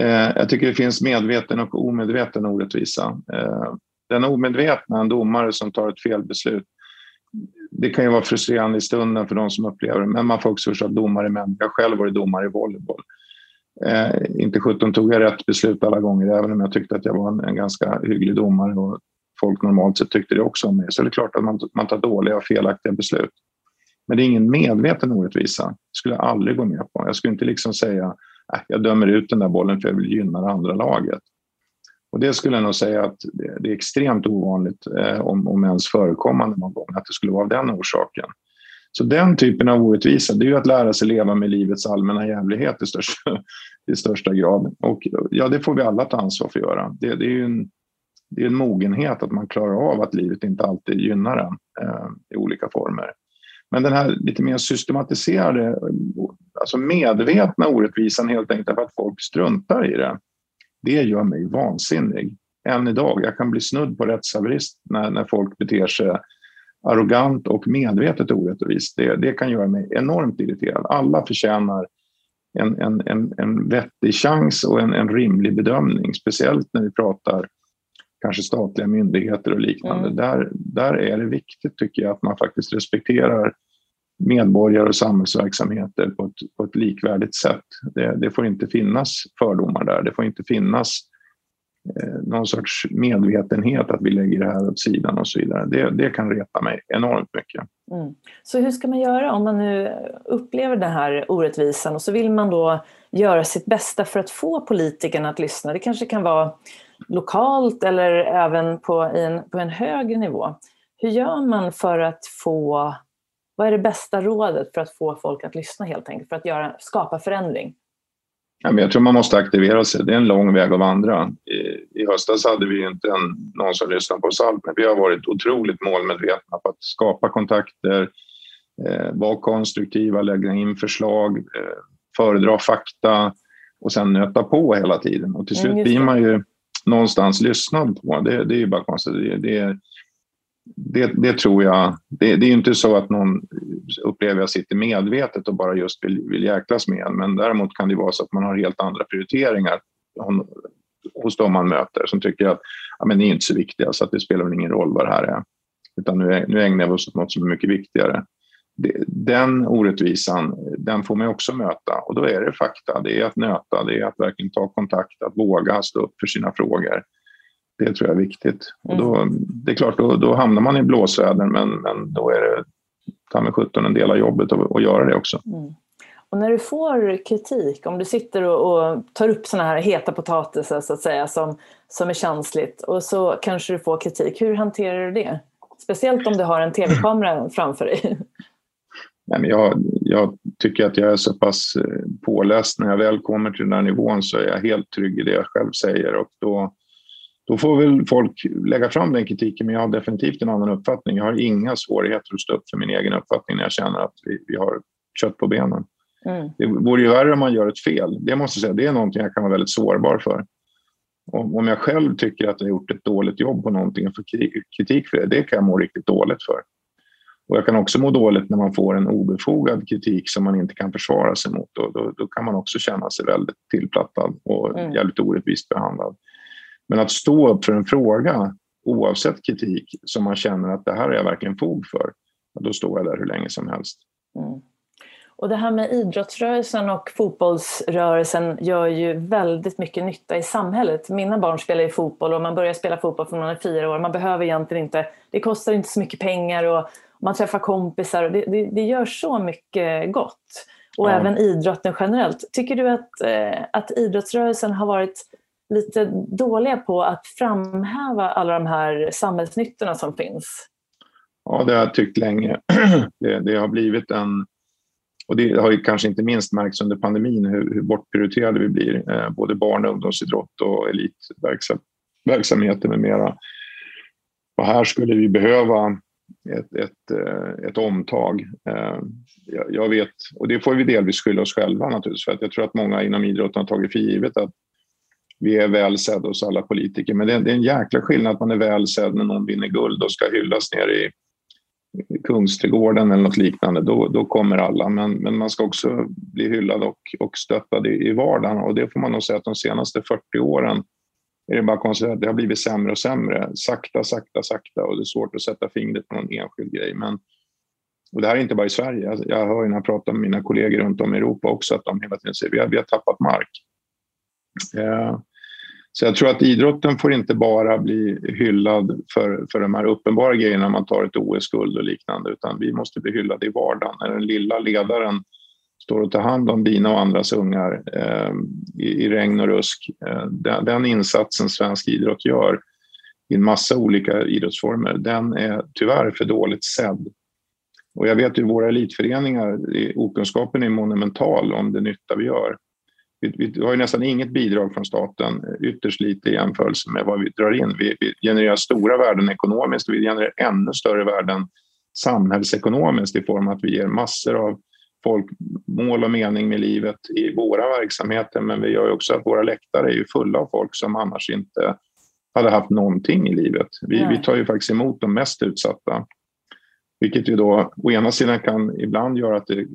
Eh, jag tycker det finns medveten och omedveten orättvisa. Eh, den omedvetna, en domare som tar ett felbeslut, det kan ju vara frustrerande i stunden för de som upplever det, men man får också förstå att domare är män. Jag har själv varit domare i volleyboll. Eh, inte 17 tog jag rätt beslut alla gånger, även om jag tyckte att jag var en, en ganska hygglig domare och folk normalt sett tyckte det också om mig. Så det är klart att man, man tar dåliga och felaktiga beslut. Men det är ingen medveten orättvisa. Det skulle jag aldrig gå med på. Jag skulle inte liksom säga att äh, jag dömer ut den där bollen för jag vill gynna det andra laget. Och det skulle jag nog säga att det är extremt ovanligt, eh, om, om ens förekommande någon gång, att det skulle vara av den orsaken. Så den typen av orättvisa, det är ju att lära sig leva med livets allmänna jävlighet i största, [LAUGHS] i största grad. Och ja, det får vi alla ta ansvar för att göra. Det, det är ju en, det är en mogenhet att man klarar av att livet inte alltid gynnar en eh, i olika former. Men den här lite mer systematiserade, alltså medvetna orättvisan helt enkelt för att folk struntar i det det gör mig vansinnig. Än idag. Jag kan bli snudd på rättshaverist när, när folk beter sig arrogant och medvetet orättvist. Det, det kan göra mig enormt irriterad. Alla förtjänar en, en, en, en vettig chans och en, en rimlig bedömning, speciellt när vi pratar kanske statliga myndigheter och liknande. Mm. Där, där är det viktigt, tycker jag, att man faktiskt respekterar medborgare och samhällsverksamheter på ett, på ett likvärdigt sätt. Det, det, får inte finnas fördomar där. Det får inte finnas eh, någon sorts medvetenhet att vi lägger det här åt sidan och så vidare. Det, det kan reta mig enormt mycket. Mm. Så hur ska man göra om man nu upplever den här orättvisan och så vill man då göra sitt bästa för att få politikerna att lyssna? Det kanske kan vara lokalt eller även på en, på en högre nivå. Hur gör man för att få vad är det bästa rådet för att få folk att lyssna helt enkelt, för att göra, skapa förändring? Ja, men jag tror man måste aktivera sig. Det är en lång väg att vandra. I, i höstas hade vi inte en, någon som lyssnade på oss allt, men vi har varit otroligt målmedvetna på att skapa kontakter, eh, vara konstruktiva, lägga in förslag, eh, föredra fakta och sen nöta på hela tiden. Och till slut mm, blir man ju någonstans lyssnad på. Det, det är ju bara konstigt. Det, det, det, det, tror jag. Det, det är inte så att någon upplever jag sitter medvetet och bara just vill, vill jäklas med en. Men däremot kan det vara så att man har helt andra prioriteringar hos de man möter som tycker att ja, men ni är inte så viktiga så att det spelar väl ingen roll vad det här är. Utan nu, nu ägnar vi oss åt något som är mycket viktigare. Den orättvisan, den får man också möta och då är det fakta, det är att nöta, det är att verkligen ta kontakt, att våga stå upp för sina frågor. Det tror jag är viktigt. Och då, mm. det är klart, då, då hamnar man i blåsväder men, men då är det ta med 17 en del av jobbet att göra det också. Mm. Och när du får kritik, om du sitter och, och tar upp sådana här heta potatisar så att säga som, som är känsligt och så kanske du får kritik, hur hanterar du det? Speciellt om du har en tv-kamera [CLEARS THROAT] framför dig. Nej, men jag, jag, tycker att jag är så pass eh, påläst. När jag väl kommer till den här nivån så är jag helt trygg i det jag själv säger. Och då, då får väl folk lägga fram den kritiken, men jag har definitivt en annan uppfattning. Jag har inga svårigheter att stå upp för min egen uppfattning när jag känner att vi, vi har kött på benen. Mm. Det vore ju värre om man gör ett fel. Det måste säga, det är någonting jag kan vara väldigt sårbar för. Om, om jag själv tycker att jag har gjort ett dåligt jobb på någonting och får kritik för det, det kan jag må riktigt dåligt för. Och jag kan också må dåligt när man får en obefogad kritik som man inte kan försvara sig mot. Då, då, då kan man också känna sig väldigt tillplattad och mm. jävligt orättvist behandlad. Men att stå upp för en fråga oavsett kritik som man känner att det här är jag verkligen fog för, då står jag där hur länge som helst. Mm. Och det här med idrottsrörelsen och fotbollsrörelsen gör ju väldigt mycket nytta i samhället. Mina barn spelar ju fotboll och man börjar spela fotboll från man är fyra år. Man behöver egentligen inte, det kostar inte så mycket pengar och man träffar kompisar och det, det, det gör så mycket gott. Och ja. även idrotten generellt. Tycker du att, eh, att idrottsrörelsen har varit lite dåliga på att framhäva alla de här samhällsnyttorna som finns? Ja, det har jag tyckt länge. [CLEARS THROAT] Det, det har blivit en... Och det har ju kanske inte minst märkts under pandemin hur, hur bortprioriterade vi blir. Eh, både barn och ungdomsidrott och elitverksamheter med mera. Och här skulle vi behöva ett, ett, eh, ett omtag. Eh, jag vet, och det får vi delvis skylla oss själva naturligtvis, för att jag tror att många inom idrotten har tagit för givet att vi är väl sedda hos alla politiker. Men det är, det är en jäkla skillnad att man är väl sedd när någon vinner guld och ska hyllas nere i Kungsträdgården eller något liknande. Då, då kommer alla. Men, men man ska också bli hyllad och, och stöttad i, i vardagen. Och det får man nog säga att de senaste 40 åren är det bara konstigt att det har blivit sämre och sämre. Sakta, sakta, sakta. Och det är svårt att sätta fingret på någon enskild grej. Men, och det här är inte bara i Sverige. Jag hör ju när jag pratar med mina kollegor runt om i Europa också att de hela tiden säger att vi har, vi har tappat mark. Eh, så jag tror att idrotten får inte bara bli hyllad för, för de här uppenbara grejerna man tar ett OS-guld och liknande utan vi måste bli hyllade i vardagen. När den lilla ledaren står och tar hand om dina och andras ungar eh, i, i, regn och rusk. Eh, den, den, insatsen svensk idrott gör i en massa olika idrottsformer, den är tyvärr för dåligt sedd. Och jag vet ju våra elitföreningar, okunskapen är monumental om det nytta vi gör. Vi, vi har ju nästan inget bidrag från staten, ytterst lite i jämförelse med vad vi drar in. Vi, vi genererar stora värden ekonomiskt och vi genererar ännu större värden samhällsekonomiskt i form av att vi ger massor av folk mål och mening med livet i våra verksamheter men vi gör också att våra läktare är ju fulla av folk som annars inte hade haft någonting i livet. Vi, vi tar ju faktiskt emot de mest utsatta. Vilket ju då å ena sidan kan ibland göra att det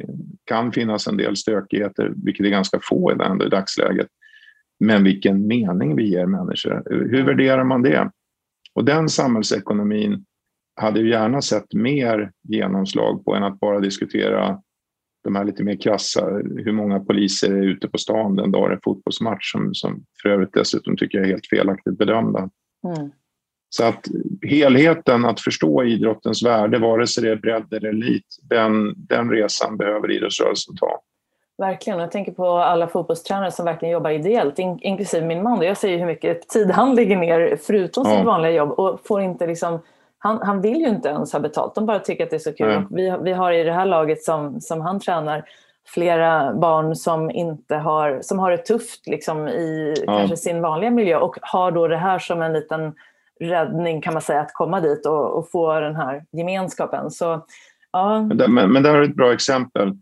kan finnas en del stökigheter, vilket är ganska få ändå i dagsläget. Men vilken mening vi ger människor. Hur värderar man det? Och den samhällsekonomin hade ju gärna sett mer genomslag på än att bara diskutera de här lite mer krassa, hur många poliser är ute på stan den dag det är fotbollsmatch som, som för övrigt dessutom tycker jag är helt felaktigt bedömda. Mm. Så att helheten, att förstå idrottens värde, vare sig det är bredd eller elit, den, den resan behöver idrottsrörelsen ta. Verkligen. Jag tänker på alla fotbollstränare som verkligen jobbar ideellt, in, inklusive min man. Jag ser hur mycket tid han lägger ner förutom sitt vanliga jobb och får inte liksom han, han vill ju inte ens ha betalt, de bara tycker att det är så kul. Mm. vi, vi har i det här laget som, som han tränar flera barn som, inte har, som har det tufft liksom, i ja. kanske sin vanliga miljö och har då det här som en liten räddning kan man säga, att komma dit och, och få den här gemenskapen. Så, ja. men, där men, men det här är ett bra exempel.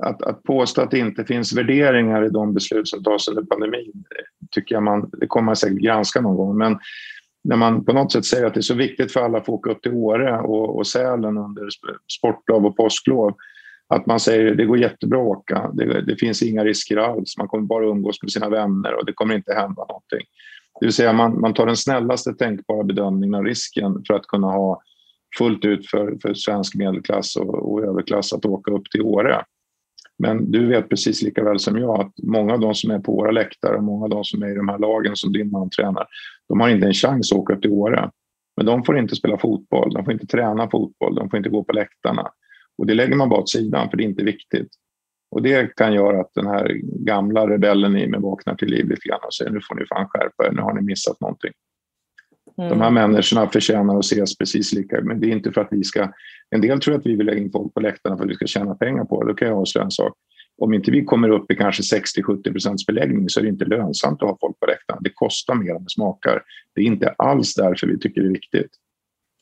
Att, att påstå att det inte finns värderingar i de beslut som tas under pandemin, tycker jag man, det kommer man säkert granska någon gång, men när man på något sätt säger att det är så viktigt för alla att få åka upp till Åre och, och Sälen under sportlov och påsklov, att man säger att det går jättebra att åka, det, det, finns inga risker alls, man kommer bara umgås med sina vänner och det kommer inte hända någonting. Det vill säga man, man tar den snällaste tänkbara bedömningen av risken för att kunna ha fullt ut för, för svensk medelklass och, och överklass att åka upp till Åre. Men du vet precis lika väl som jag att många av de som är på våra läktare och många av de som är i de här lagen som din man tränar, de har inte en chans att åka upp till Åre. Men de får inte spela fotboll, de får inte träna fotboll, de får inte gå på läktarna. Och det lägger man bara åt sidan för det är inte viktigt. Och det kan göra att den här gamla rebellen i mig vaknar till liv lite grann och säger nu får ni fan skärpa er, nu har ni missat någonting. Mm. De här människorna förtjänar att ses precis lika, men det är inte för att vi ska... En del tror att vi vill lägga in folk på läktarna för att vi ska tjäna pengar på det. Då kan jag avslöja en sak. Om inte vi kommer upp i kanske 60-70 procents beläggning så är det inte lönsamt att ha folk på läktarna. Det kostar mer än det smakar. Det är inte alls därför vi tycker det är viktigt.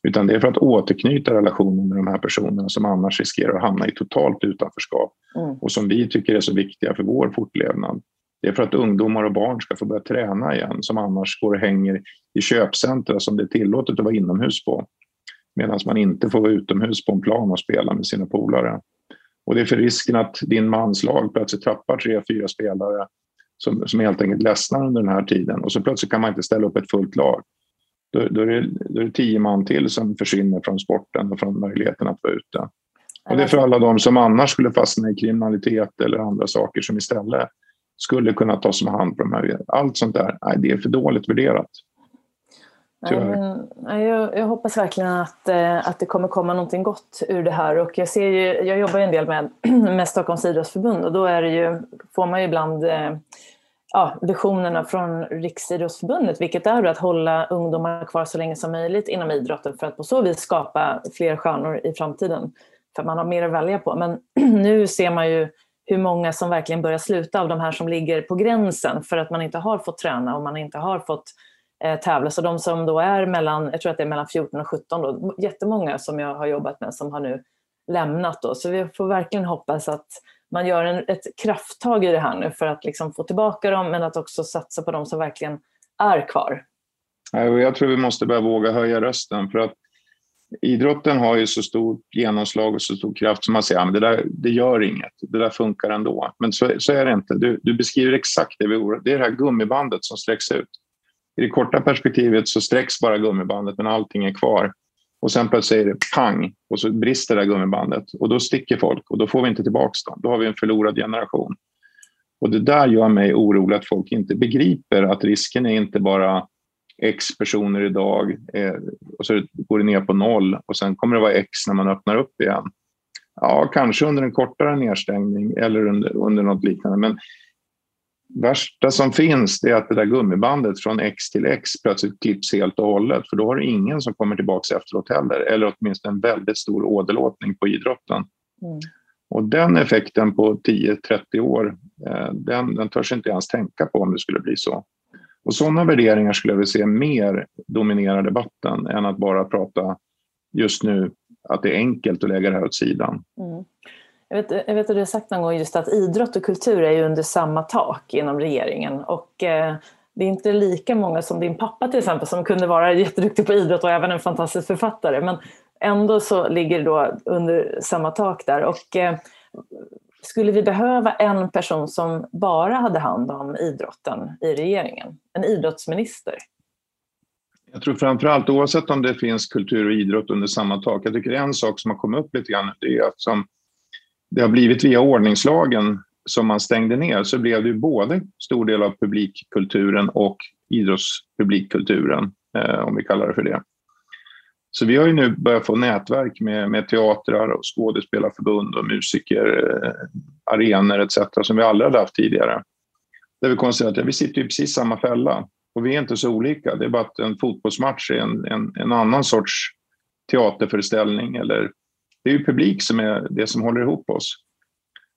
Utan det är för att återknyta relationen med de här personerna som annars riskerar att hamna i totalt utanförskap mm. och som vi tycker är så viktiga för vår fortlevnad. Det är för att ungdomar och barn ska få börja träna igen som annars går och hänger i köpcentra som det är tillåtet att vara inomhus på. Medan man inte får vara utomhus på en plan och spela med sina polare. Och det är för risken att din mans lag plötsligt tappar tre, fyra spelare som, som helt enkelt ledsnar under den här tiden och så plötsligt kan man inte ställa upp ett fullt lag. Då, då, är det, då är det tio man till som försvinner från sporten och från möjligheten att vara ute. Och det är för alla de som annars skulle fastna i kriminalitet eller andra saker som istället skulle kunna tas om hand på de här. Allt sånt där, nej, det är för dåligt värderat. Nej, jag, jag, hoppas verkligen att, eh, att det kommer komma någonting gott ur det här. Och jag, ser ju, jag jobbar ju en del med, [CLEARS THROAT] med Stockholms idrottsförbund och då är ju, får man ju ibland eh, ja, visionerna från Riksidrottsförbundet, vilket är att hålla ungdomar kvar så länge som möjligt inom idrotten för att på så vis skapa fler stjärnor i framtiden. För man har mer att välja på. Men [CLEARS THROAT] nu ser man ju hur många som verkligen börjar sluta av de här som ligger på gränsen för att man inte har fått träna och man inte har fått eh, tävla. Så de som då är mellan, jag tror att det är mellan 14 och 17, då, jättemånga som jag har jobbat med som har nu lämnat. Då. Så vi får verkligen hoppas att man gör en, ett krafttag i det här nu för att liksom få tillbaka dem men att också satsa på de som verkligen är kvar. Jag tror vi måste börja våga höja rösten för att idrotten har ju så stort genomslag och så stor kraft som man säger att det, där, det gör inget, det där funkar ändå. Men så, så är det inte. Du, du beskriver exakt det vi oroar Det är det här gummibandet som sträcks ut. I det korta perspektivet så sträcks bara gummibandet men allting är kvar. Och sen plötsligt säger det pang och så brister det där gummibandet och då sticker folk och då får vi inte tillbaka dem. Då har vi en förlorad generation. Och det där gör mig orolig att folk inte begriper att risken är inte bara X personer idag eh, och så går det ner på noll och sen kommer det vara X när man öppnar upp igen. Ja, kanske under en kortare nedstängning eller under, under något liknande. Men värsta som finns är att det där gummibandet från X till X plötsligt klipps helt och hållet för då har du ingen som kommer tillbaka efteråt heller eller åtminstone en väldigt stor åderlåtning på idrotten. Mm. Och den effekten på 10-30 år, eh, den, den törs inte ens tänka på om det skulle bli så. Och sådana värderingar skulle jag vilja se mer dominera debatten än att bara prata just nu att det är enkelt att lägga det här åt sidan. Mm. Jag vet, jag vet att du har sagt någon gång just att idrott och kultur är ju under samma tak inom regeringen. Och eh, det är inte lika många som din pappa till exempel som kunde vara jätteduktig på idrott och även en fantastisk författare. Men ändå så ligger det då under samma tak där. Och, eh, skulle vi behöva en person som bara hade hand om idrotten i regeringen? En idrottsminister? Jag tror framförallt, oavsett om det finns kultur och idrott under samma tak, jag tycker en sak som har kommit upp lite grann, det är att som det har blivit via ordningslagen som man stängde ner så blev det ju både stor del av publikkulturen och idrottspublikkulturen, eh, om vi kallar det för det. Så vi har ju nu börjat få nätverk med, med teatrar och skådespelarförbund och musiker, eh, arenor etc. som vi aldrig hade haft tidigare. Där vi konstaterar att vi sitter i precis samma fälla och vi är inte så olika. Det är bara att en fotbollsmatch är en, en, en annan sorts teaterföreställning eller det är ju publik som är det som håller ihop oss.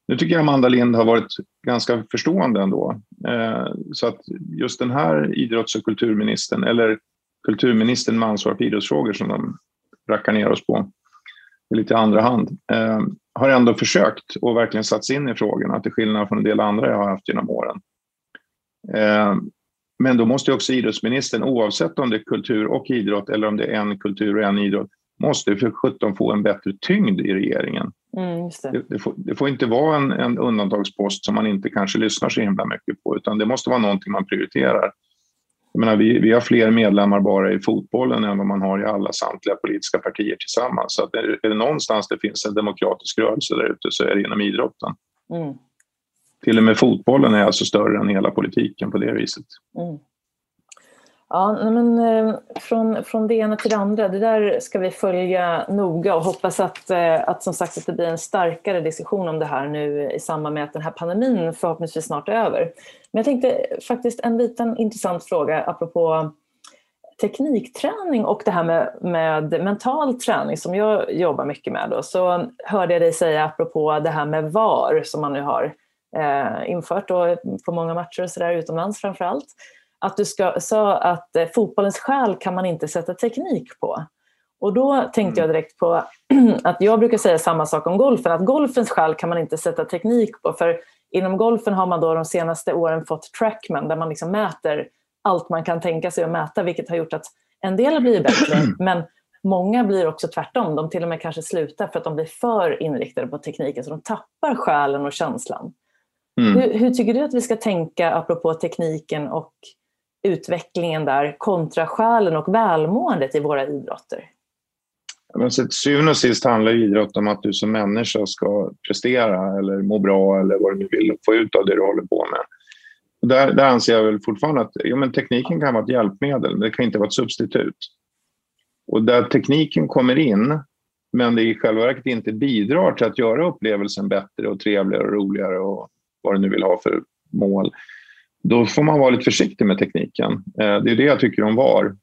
Nu tycker jag Amanda Lind har varit ganska förstående ändå. Eh, så att just den här idrotts och kulturministern, eller kulturministern med ansvar för idrottsfrågor som de rackar ner oss på i lite andra hand, eh, har ändå försökt och verkligen satt sig in i frågorna till skillnad från en del andra jag har haft genom åren. Eh, men då måste också idrottsministern, oavsett om det är kultur och idrott eller om det är en kultur och en idrott, måste för sjutton få en bättre tyngd i regeringen. Mm, det. Det, det, får, det, får, inte vara en, en, undantagspost som man inte kanske lyssnar så himla mycket på, utan det måste vara någonting man prioriterar. Jag menar, vi, vi har fler medlemmar bara i fotbollen än vad man har i alla samtliga politiska partier tillsammans. Så att är, är det någonstans det finns en demokratisk rörelse där ute så är det inom idrotten. Mm. Till och med fotbollen är alltså större än hela politiken på det viset. Mm. Ja, men, eh, från, från det ena till det andra, det där ska vi följa noga och hoppas att, eh, att, som sagt, att det blir en starkare diskussion om det här nu i samband med att den här pandemin förhoppningsvis snart är över. Men jag tänkte faktiskt en liten intressant fråga apropå teknikträning och det här med, med mental träning som jag jobbar mycket med. Då, så hörde jag dig säga apropå det här med VAR som man nu har eh, infört då, på många matcher och så där utomlands framför allt att du ska, sa att eh, fotbollens själ kan man inte sätta teknik på. Och då tänkte jag mm. direkt på [CLEARS THROAT] att jag brukar säga samma sak om golfen, att golfens själ kan man inte sätta teknik på. För inom golfen har man då de senaste åren fått trackman där man liksom mäter allt man kan tänka sig att mäta, vilket har gjort att en del blivit [CLEARS THROAT] bättre, men många blir också tvärtom. De till och med kanske slutar för att de blir för inriktade på tekniken, så de tappar själen och känslan. Mm. Hur, hur, tycker du att vi ska tänka apropå tekniken och utvecklingen där kontra själen och välmåendet i våra idrotter? Men till syvende och sist handlar idrott om att du som människa ska prestera eller må bra eller vad du nu vill få ut av det du håller på med. Där, där anser jag väl fortfarande att jo, men tekniken kan vara ett hjälpmedel, men det kan inte vara ett substitut. Och där tekniken kommer in, men det i själva verket inte bidrar till att göra upplevelsen bättre och trevligare och roligare och vad du nu vill ha för mål, då får man vara lite försiktig med tekniken. Eh, det är det jag tycker om VAR.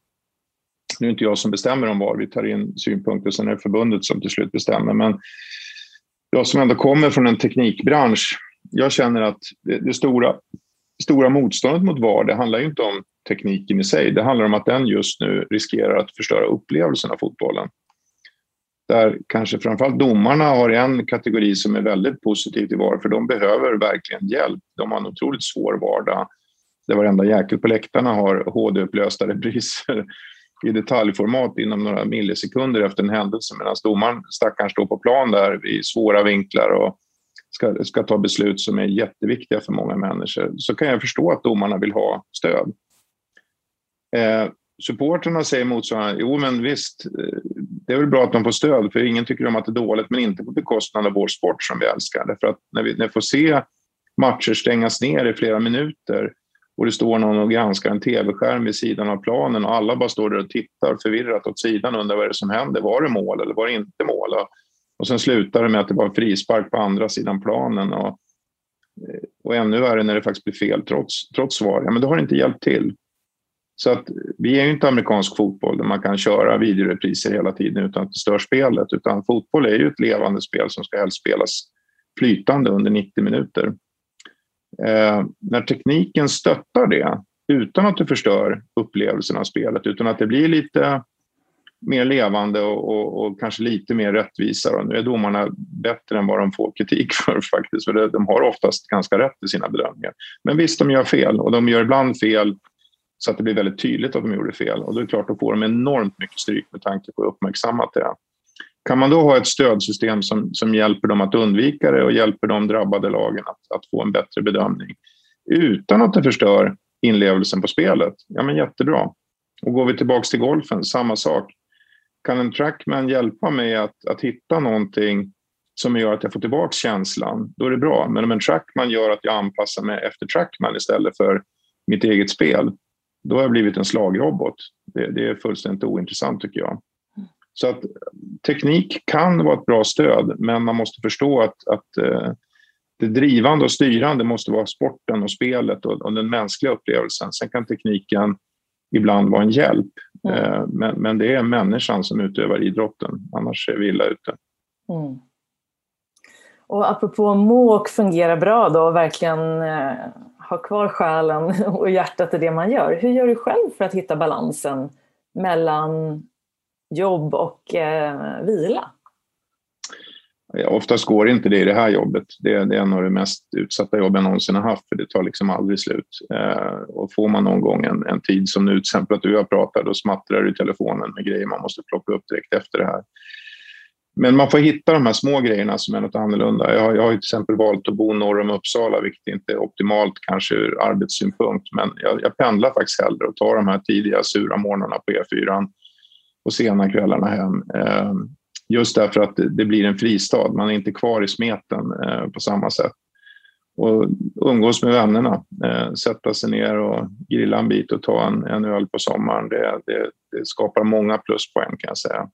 Nu är det inte jag som bestämmer om VAR, vi tar in synpunkter, sen är det förbundet som till slut bestämmer. Men jag som ändå kommer från en teknikbransch, jag känner att det, stora, stora motståndet mot VAR, det handlar ju inte om tekniken i sig, det handlar om att den just nu riskerar att förstöra upplevelsen av fotbollen där kanske framförallt domarna har en kategori som är väldigt positiv till VAR, för de behöver verkligen hjälp. De har en otroligt svår vardag där varenda jäkel på läktarna har HD-upplösta repriser [LAUGHS] i detaljformat inom några millisekunder efter en händelse medan domaren stackaren står på plan där i svåra vinklar och ska, ska ta beslut som är jätteviktiga för många människor så kan jag förstå att domarna vill ha stöd. Eh, supporterna säger motsvarande, jo men visst, eh, det är väl bra att de får stöd, för ingen tycker om att det är dåligt, men inte på bekostnad av vår sport som vi älskar. Därför att när vi, när vi får se matcher stängas ner i flera minuter och det står någon och granskar en tv-skärm vid sidan av planen och alla bara står där och tittar förvirrat åt sidan och undrar vad det är som händer. Var det mål eller var det inte mål? Och sen slutar det med att det var frispark på andra sidan planen. Och, och ännu värre när det faktiskt blir fel trots, trots svar. Ja, men det har inte hjälpt till. Så att vi är ju inte amerikansk fotboll där man kan köra videorepriser hela tiden utan att det stör spelet. Utan fotboll är ju ett levande spel som ska helst spelas flytande under 90 minuter. Eh, när tekniken stöttar det utan att du förstör upplevelsen av spelet, utan att det blir lite mer levande och, och, och, kanske lite mer rättvisa. Och nu är domarna bättre än vad de får kritik [LAUGHS] för faktiskt, för de har oftast ganska rätt i sina bedömningar. Men visst, de gör fel och de gör ibland fel så att det blir väldigt tydligt att de gjorde fel och då är det klart, då får de enormt mycket stryk med tanke på att uppmärksamma det. Kan man då ha ett stödsystem som, som hjälper dem att undvika det och hjälper de drabbade lagen att, att få en bättre bedömning utan att det förstör inlevelsen på spelet, ja men jättebra. Och går vi tillbaks till golfen, samma sak. Kan en trackman hjälpa mig att, att hitta någonting som gör att jag får tillbaka känslan, då är det bra. Men om en trackman gör att jag anpassar mig efter trackman istället för mitt eget spel, då har jag blivit en slagrobot. Det, det är fullständigt ointressant tycker jag. Så att teknik kan vara ett bra stöd, men man måste förstå att, att eh, det drivande och styrande måste vara sporten och spelet och, och, den mänskliga upplevelsen. Sen kan tekniken ibland vara en hjälp, mm. eh, men, men, det är människan som utövar idrotten, annars är vi illa ute. Mm. Och apropå må och fungera bra då och verkligen eh, ha kvar själen [LAUGHS] och hjärtat i det man gör. Hur gör du själv för att hitta balansen mellan jobb och eh, vila? Ja, oftast går inte det i det här jobbet. Det är, det är en av de mest utsatta jobb jag någonsin har haft, för det tar liksom aldrig slut. Eh, och får man någon gång en, en, tid som nu, till exempel att du har pratat, då smattrar du i telefonen med grejer man måste plocka upp direkt efter det här. Men man får hitta de här små grejerna som är något annorlunda. Jag har, jag har till exempel valt att bo norr om Uppsala, vilket inte är optimalt kanske ur arbetssynpunkt, men jag, jag pendlar faktiskt hellre och tar de här tidiga sura morgnarna på E4 och sena kvällarna hem. Eh, just därför att det blir en fristad. Man är inte kvar i smeten eh, på samma sätt. Och umgås med vännerna, eh, sätta sig ner och grilla en bit och ta en, en öl på sommaren. Det, det, det, skapar många pluspoäng kan jag säga.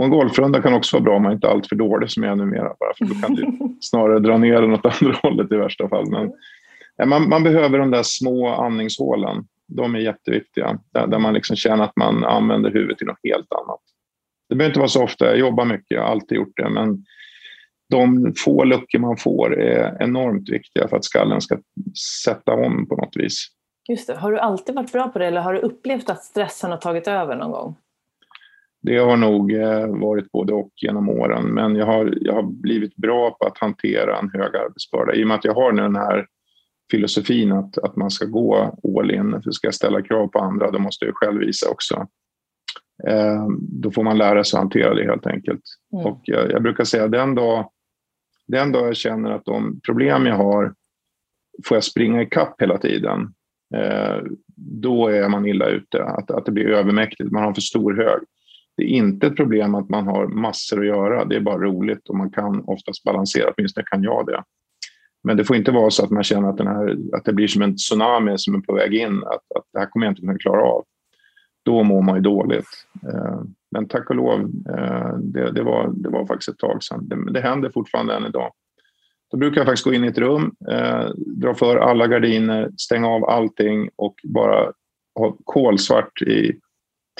Och en golfrunda kan också vara bra om man inte är alltför dålig som jag är numera, bara för då kan du [LAUGHS] snarare dra ner den åt andra hållet i värsta fall. Men, man, man behöver de där små andningshålen. De är jätteviktiga, där, där man liksom känner att man använder huvudet till något helt annat. Det behöver inte vara så ofta, jag jobbar mycket, jag har alltid gjort det, men de få luckor man får är enormt viktiga för att skallen ska sätta om på något vis. Just det. Har du alltid varit bra på det eller har du upplevt att stressen har tagit över någon gång? Det har nog eh, varit både och genom åren, men jag har, jag har blivit bra på att hantera en hög arbetsbörda. I och med att jag har den här filosofin att, att man ska gå all in, för ska jag ställa krav på andra, då måste jag själv visa också. Eh, då får man lära sig att hantera det helt enkelt. Mm. Och jag, jag, brukar säga den dag, den dag jag känner att de problem jag har får jag springa ikapp hela tiden, eh, då är man illa ute. Att, att det blir övermäktigt, man har för stor hög. Det är inte ett problem att man har massor att göra, det är bara roligt och man kan oftast balansera, åtminstone kan jag det. Men det får inte vara så att man känner att, den här, att det blir som en tsunami som är på väg in, att, att det här kommer jag inte kunna klara av då mår man ju dåligt. Eh, men tack och lov, eh, det, det, var, det var faktiskt ett tag sedan. Det, det händer fortfarande än idag. Då brukar jag faktiskt gå in i ett rum, eh, dra för alla gardiner, stänga av allting och bara ha kolsvart i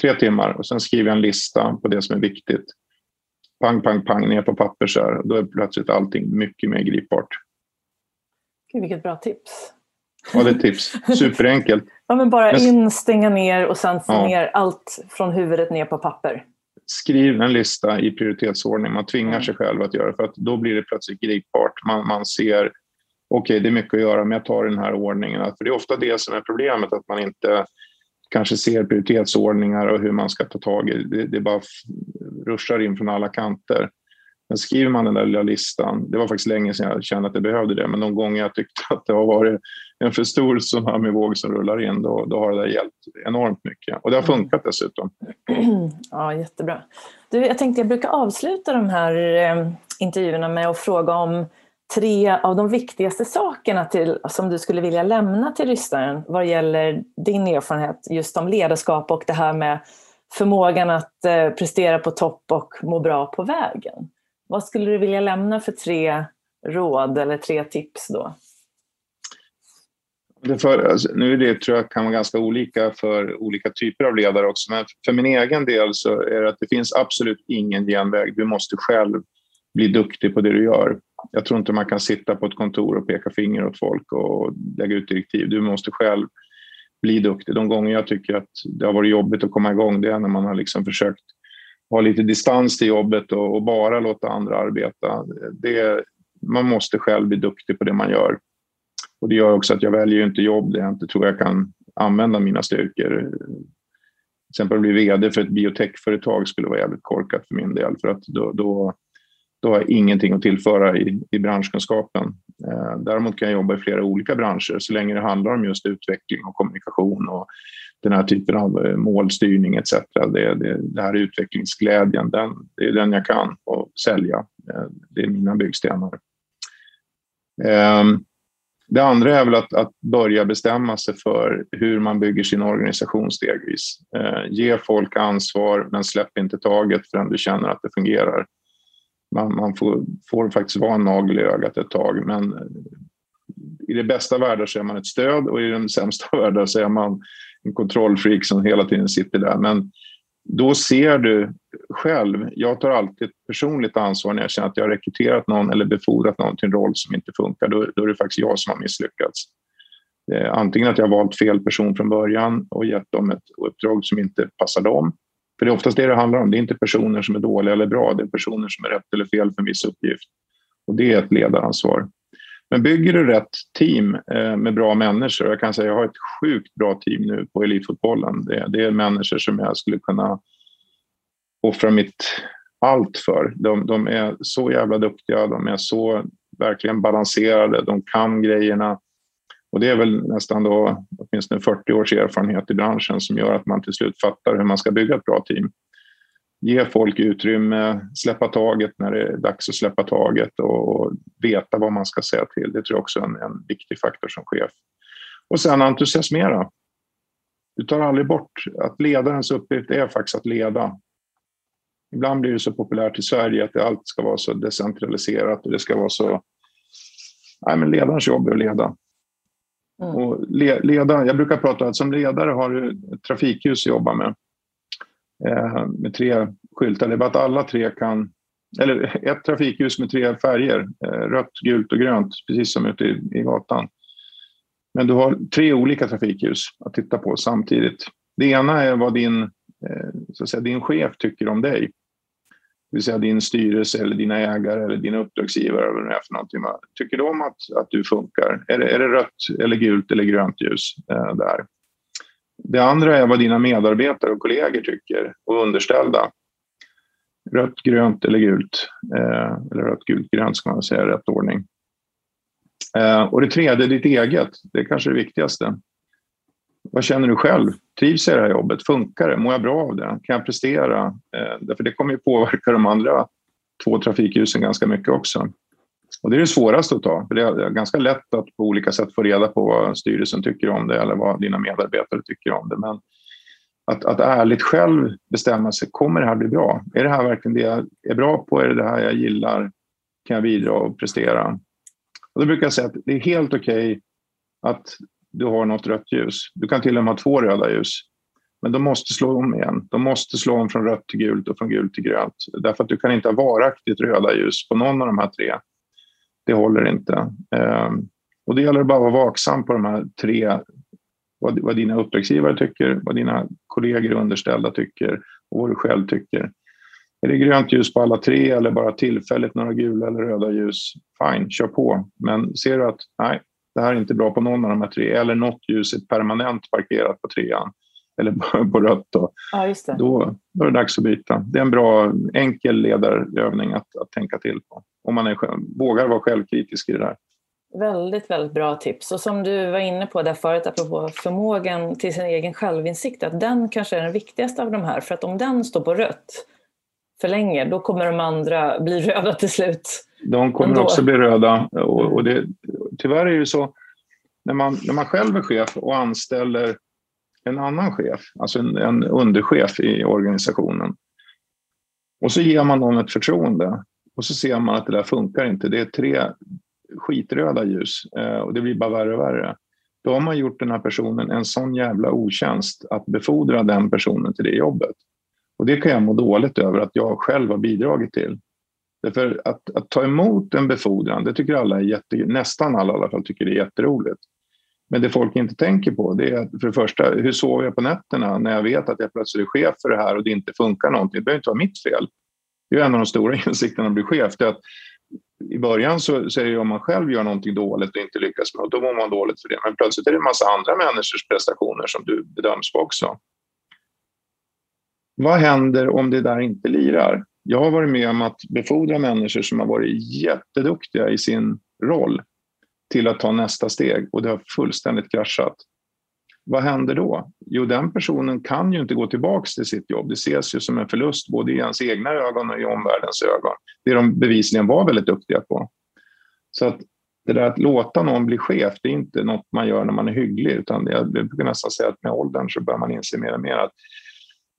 tre timmar och sen skriver jag en lista på det som är viktigt. Pang, pang, pang ner på papper så här. Då är plötsligt allting mycket mer gripbart. Gud, vilket bra tips. Ja, det är ett tips. Superenkelt. [LAUGHS] ja, men bara in, stänga ner och sen få ja. ner allt från huvudet ner på papper. Skriv en lista i prioritetsordning. Man tvingar mm. sig själv att göra det för att då blir det plötsligt gripbart. Man, man ser, okej okay, det är mycket att göra men jag tar den här ordningen. För det är ofta det som är problemet, att man inte kanske ser prioritetsordningar och hur man ska ta tag i det. Det bara ruschar in från alla kanter. Men skriver man den där lilla listan, det var faktiskt länge sedan jag kände att jag behövde det, men de gånger jag tyckte att det har varit en för stor tsunamivåg som rullar in, då, då har det där hjälpt enormt mycket. Och det har funkat dessutom. [CLEARS THROAT] Ja, jättebra. Du, jag tänkte jag brukar avsluta de här eh, intervjuerna med att fråga om tre av de viktigaste sakerna till, som du skulle vilja lämna till lyssnaren vad gäller din erfarenhet just om ledarskap och det här med förmågan att eh, prestera på topp och må bra på vägen. Vad skulle du vilja lämna för tre råd eller tre tips då? För, alltså, nu är det tror jag kan vara ganska olika för olika typer av ledare också, men för min egen del så är det att det finns absolut ingen genväg. Du måste själv bli duktig på det du gör. Jag tror inte man kan sitta på ett kontor och peka finger åt folk och lägga ut direktiv. Du måste själv bli duktig. De gånger jag tycker att det har varit jobbigt att komma igång, det är när man har liksom försökt ha lite distans till jobbet och, och bara låta andra arbeta. Det, man måste själv bli duktig på det man gör. Och det gör också att jag väljer inte jobb där jag inte tror jag kan använda mina styrkor. Till exempel att bli vd för ett biotechföretag skulle vara jävligt korkat för min del för att då, då, då har jag ingenting att tillföra i, i branschkunskapen. Eh, däremot kan jag jobba i flera olika branscher så länge det handlar om just utveckling och kommunikation och den här typen av eh, målstyrning etc. Det, det, det här är utvecklingsglädjen, den, det är den jag kan och sälja. Eh, det är mina byggstenar. Eh, det andra är väl att, att, börja bestämma sig för hur man bygger sin organisation stegvis. Eh, ge folk ansvar, men släpp inte taget förrän du känner att det fungerar. Man, man får, får, faktiskt vara en nagel i ögat ett tag, men i det bästa världar så är man ett stöd och i den sämsta världen så är man en kontrollfreak som hela tiden sitter där. Men då ser du själv, jag tar alltid ett personligt ansvar när jag känner att jag har rekryterat någon eller befordrat någon till en roll som inte funkar. Då, då är det faktiskt jag som har misslyckats. Eh, antingen att jag har valt fel person från början och gett dem ett uppdrag som inte passar dem. För det är oftast det det handlar om. Det är inte personer som är dåliga eller bra, det är personer som är rätt eller fel för en viss uppgift. Och det är ett ledaransvar. Men bygger du rätt team eh, med bra människor, jag kan säga jag har ett sjukt bra team nu på elitfotbollen. Det, det är människor som jag skulle kunna offra mitt allt för. De, de, är så jävla duktiga, de är så verkligen balanserade, de kan grejerna. Och det är väl nästan då åtminstone 40 års erfarenhet i branschen som gör att man till slut fattar hur man ska bygga ett bra team ge folk utrymme, släppa taget när det är dags att släppa taget och veta vad man ska säga till. Det tror jag också är en, en viktig faktor som chef. Och sen entusiasmera. Du tar aldrig bort att ledarens uppgift är faktiskt att leda. Ibland blir det så populärt i Sverige att allt ska vara så decentraliserat och det ska vara så... Nej, men ledarens jobb är att leda. Mm. Och leda, jag brukar prata om att som ledare har du ett trafikljus att jobba med. Eh, med tre skyltar. Det är bara att alla tre kan... Eller ett trafikljus med tre färger, eh, rött, gult och grönt, precis som ute i, i gatan. Men du har tre olika trafikljus att titta på samtidigt. Det ena är vad din, eh, så att säga, din chef tycker om dig. Det vill säga din styrelse eller dina ägare eller dina uppdragsgivare eller vad det är för någonting. Tycker de att, att du funkar? Är det, är det rött eller gult eller grönt ljus eh, där? Det andra är vad dina medarbetare och kollegor tycker och underställda. Rött, grönt eller gult. Eh, eller rött, gult, grönt ska man säga i rätt ordning. Eh, och det tredje, ditt eget. Det är kanske det viktigaste. Vad känner du själv? Trivs jag i det här jobbet? Funkar det? Mår jag bra av det? Kan jag prestera? Eh, därför det kommer ju påverka de andra två trafikljusen ganska mycket också. Och det är det svåraste att ta. För det är ganska lätt att på olika sätt få reda på vad styrelsen tycker om det eller vad dina medarbetare tycker om det. Men att, att ärligt själv bestämma sig, kommer det här bli bra? Är det här verkligen det jag är bra på? Är det det här jag gillar? Kan jag bidra och prestera? Och då brukar jag säga att det är helt okej okay att du har något rött ljus. Du kan till och med ha två röda ljus. Men de måste slå om igen. De måste slå om från rött till gult och från gult till grönt. Därför att du kan inte ha varaktigt röda ljus på någon av de här tre det håller inte. Ehm, och det gäller bara att vara vaksam på de här tre, vad, vad dina uppdragsgivare tycker, vad dina kollegor och underställda tycker och vad du själv tycker. Är det grönt ljus på alla tre eller bara tillfälligt några gula eller röda ljus? Fine, kör på. Men ser du att nej, det här är inte bra på någon av de här tre eller något ljus är permanent parkerat på trean eller på rött då, ja, då, då är det dags att byta. Det är en bra enkel ledarövning att, att tänka till på om man är, vågar vara självkritisk i det där. Väldigt, väldigt bra tips. Och som du var inne på där förut, apropå förmågan till sin egen självinsikt, att den kanske är den viktigaste av de här. För att om den står på rött för länge, då kommer de andra bli röda till slut. De kommer Ändå. också bli röda. Och, och det, tyvärr är det så, när man, när man själv är chef och anställer en annan chef, alltså en, en underchef i organisationen, och så ger man någon ett förtroende och så ser man att det där funkar inte. Det är tre skitröda ljus eh, och det blir bara värre och värre. Då har man gjort den här personen en sån jävla otjänst att befordra den personen till det jobbet. Och det kan jag må dåligt över att jag själv har bidragit till. Därför att, att ta emot en befordran, det tycker alla är jätte, nästan alla i alla fall tycker det är jätteroligt. Men det folk inte tänker på det är för det första, hur sover jag på nätterna när jag vet att jag plötsligt är chef för det här och det inte funkar någonting? Det behöver inte vara mitt fel. Det är en av de stora [LAUGHS] insikterna att bli chef. Det är att I början så, så är det om man själv gör någonting dåligt och inte lyckas med något, då mår man dåligt för det. Men plötsligt är det en massa andra människors prestationer som du bedöms på också. Vad händer om det där inte lirar? Jag har varit med om att befordra människor som har varit jätteduktiga i sin roll till att ta nästa steg och det har fullständigt kraschat. Vad händer då? Jo, den personen kan ju inte gå tillbaka till sitt jobb. Det ses ju som en förlust både i ens egna ögon och i omvärldens ögon. Det de bevisligen var väldigt duktiga på. Så att det där att låta någon bli chef, det är inte något man gör när man är hygglig, utan jag brukar nästan säga att med åldern så börjar man inse mer och mer att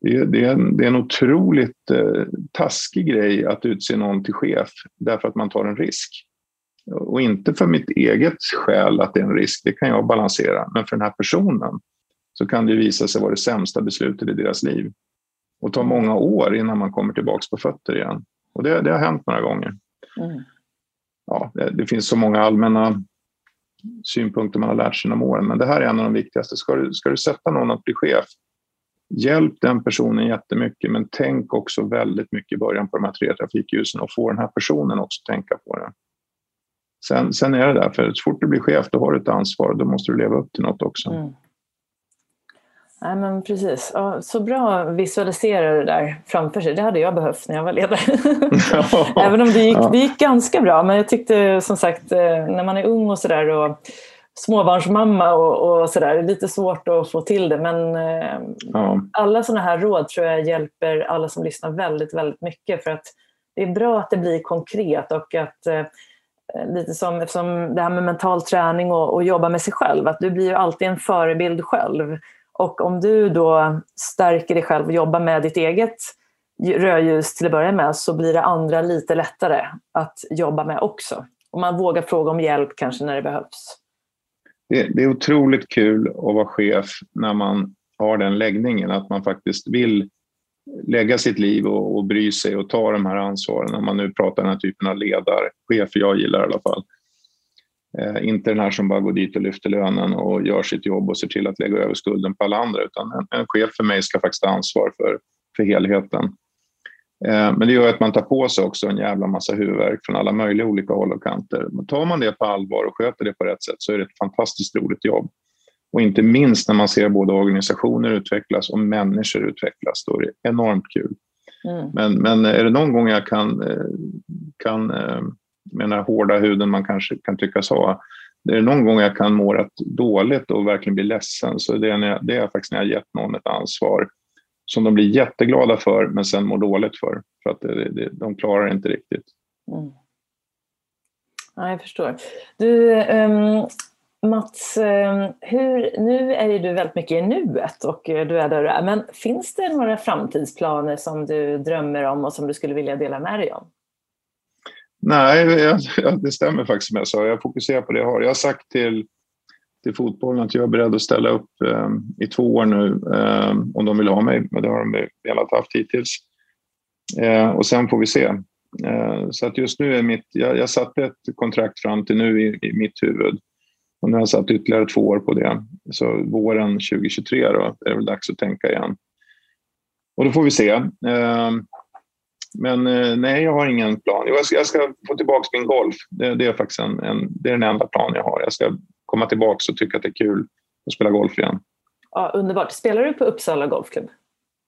det, det, är, en, det är en otroligt eh, taskig grej att utse någon till chef därför att man tar en risk. Och inte för mitt eget skäl att det är en risk, det kan jag balansera. Men för den här personen så kan det visa sig vara det sämsta beslutet i deras liv. Och ta många år innan man kommer tillbaka på fötter igen. Och det, det har hänt några gånger. Mm. Ja, det, det, finns så många allmänna synpunkter man har lärt sig genom åren, men det här är en av de viktigaste. Ska du, ska du sätta någon att bli chef, hjälp den personen jättemycket, men tänk också väldigt mycket i början på de här tre trafikljusen och få den här personen också tänka på det. Sen, sen är det där, för så fort du blir chef då har du ett ansvar och då måste du leva upp till något också. Mm. Nej, men precis. Ja, så bra visualisera det där framför sig. Det hade jag behövt när jag var ledare. [LAUGHS] Även om det gick, det gick ganska bra. Men jag tyckte som sagt, eh, när man är ung och sådär och småbarnsmamma och, och sådär, lite svårt att få till det. Men eh, ja. alla sådana här råd tror jag hjälper alla som lyssnar väldigt, väldigt mycket. För att det är bra att det blir konkret och att eh, lite som eftersom det här med mental träning och, och jobba med sig själv, att du blir ju alltid en förebild själv. Och om du då stärker dig själv och jobbar med ditt eget rödljus till att börja med så blir det andra lite lättare att jobba med också. Och man vågar fråga om hjälp kanske när det behövs. Det, det är otroligt kul att vara chef när man har den läggningen, att man faktiskt vill lägga sitt liv och, och bry sig och ta de här ansvaren. Om man nu pratar den här typen av ledarchefer, jag gillar i alla fall. Eh, inte den här som bara går dit och lyfter lönen och gör sitt jobb och ser till att lägga över skulden på alla andra, utan en, en chef för mig ska faktiskt ta ansvar för, för helheten. Eh, men det gör att man tar på sig också en jävla massa huvudvärk från alla möjliga olika håll och kanter. Men tar man det på allvar och sköter det på rätt sätt så är det ett fantastiskt roligt jobb. Och inte minst när man ser både organisationer utvecklas och människor utvecklas, då är det enormt kul. Mm. Men, men är det någon gång jag kan, eh, kan eh, med den här hårda huden man kanske kan tyckas ha, det är någon gång jag kan må rätt dåligt och verkligen bli ledsen så det är, när jag, det är faktiskt när jag gett någon ett ansvar som de blir jätteglada för men sen mår dåligt för. För att det, det, de klarar inte riktigt. Mm. Ja, jag förstår. Du, um, Mats, ehm, hur, nu är ju du väldigt mycket i nuet och eh, du är där du är. Men finns det några framtidsplaner som du drömmer om och som du skulle vilja dela med dig om? Nej, jag, det stämmer faktiskt som jag sa. Jag fokuserar på det jag har. Jag har sagt till, till fotbollen att jag är beredd att ställa upp eh, i två år nu eh, om de vill ha mig. Men det har de velat haft hittills. Eh, och sen får vi se. Eh, så att just nu är mitt... Jag, jag satte ett kontrakt fram till nu i, i mitt huvud och nu har jag satt ytterligare två år på det. Så våren 2023 då, är det väl dags att tänka igen. Och då får vi se. Ehm, men eh, nej, jag har ingen plan. Jag ska, jag ska få tillbaka min golf. Det, det är faktiskt en, en, det är den enda plan jag har. Jag ska komma tillbaka och tycka att det är kul att spela golf igen. Ja, underbart. Spelar du på Uppsala Golfklubb?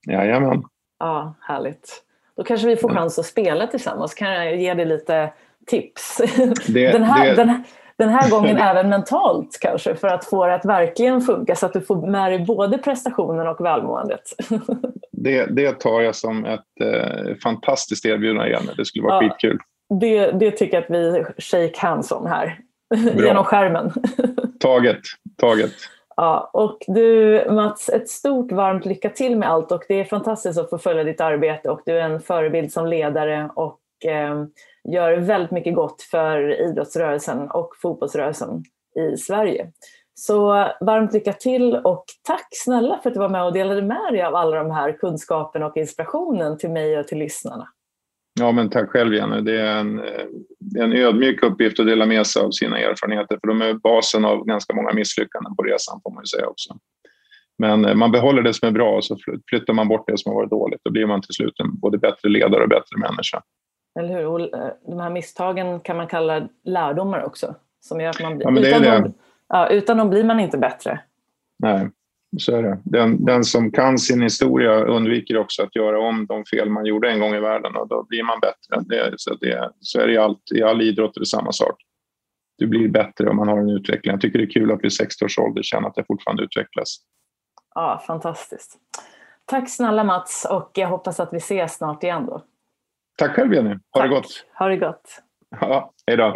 Jajamän. Ja, härligt. Då kanske vi får chans att spela tillsammans. Kan jag ge dig lite tips? Det, [LAUGHS] den, här, det... den, den här gången även mentalt kanske för att få det att verkligen funka så att du får med dig både prestationen och välmåendet. [LAUGHS] Det, det tar jag som ett eh, fantastiskt erbjudande igen. Det skulle vara ja, skitkul. Det, det tycker jag att vi shake hands om här genom skärmen. taget, taget. Ja, och du Mats, ett stort varmt lycka till med allt och det är fantastiskt att få följa ditt arbete och du är en förebild som ledare och eh, gör väldigt mycket gott för idrottsrörelsen och fotbollsrörelsen i Sverige. Så varmt lycka till och tack snälla för att du var med och delade med dig av alla de här kunskaperna och inspirationen till mig och till lyssnarna. Ja, men tack själv Jenny. Det är en, det är en ödmjuk uppgift att dela med sig av sina erfarenheter för de är basen av ganska många misslyckanden på resan får man ju säga också. Men eh, man behåller det som är bra och så flyttar man bort det som har varit dåligt. Då blir man till slut en både bättre ledare och bättre människa. Eller hur? Och eh, de här misstagen kan man kalla lärdomar också. Som gör att man blir, ja, utan, dem, ja, utan dem blir man inte bättre. Nej, så är det. Den, den som kan sin historia undviker också att göra om de fel man gjorde en gång i världen och då blir man bättre. Det, så, det, så är det i, allt, i all idrott är det samma sak. Du blir bättre om man har en utveckling. Jag tycker det är kul att vid 60 års ålder känna att det fortfarande utvecklas. Ja, fantastiskt. Tack snälla Mats och jag hoppas att vi ses snart igen då. Tack själv Jenny. Ha Tack. det gott. Ha det gott. Ja, hej då.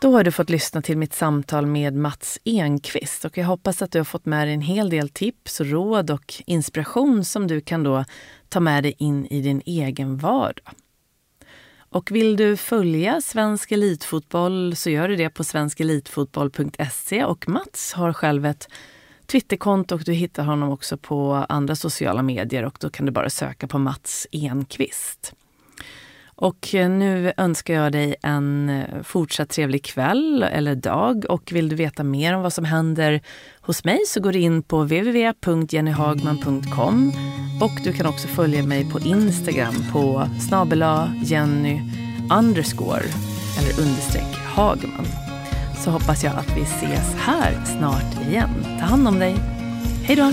Då. Har du fått lyssna till mitt samtal med Mats Enqvist och jag hoppas att du har fått med dig en hel del tips, råd och inspiration som du kan då ta med dig in i din egen vardag. Och vill du följa svensk elitfotboll så gör du det på svenskelitfotboll.se och Mats har själv ett Twitterkonto och du hittar honom också på andra sociala medier och då kan du bara söka på Mats Enqvist. Och eh, nu önskar jag dig en eh, fortsatt trevlig kväll eller dag. Och vill du veta mer om vad som händer hos mig så går du in på www.jennyhagman.com och du kan också följa mig på Instagram på snabela Jenny underscore eller understreck Hagman. Så hoppas jag att vi ses här snart igen. Ta hand om dig. Hej då!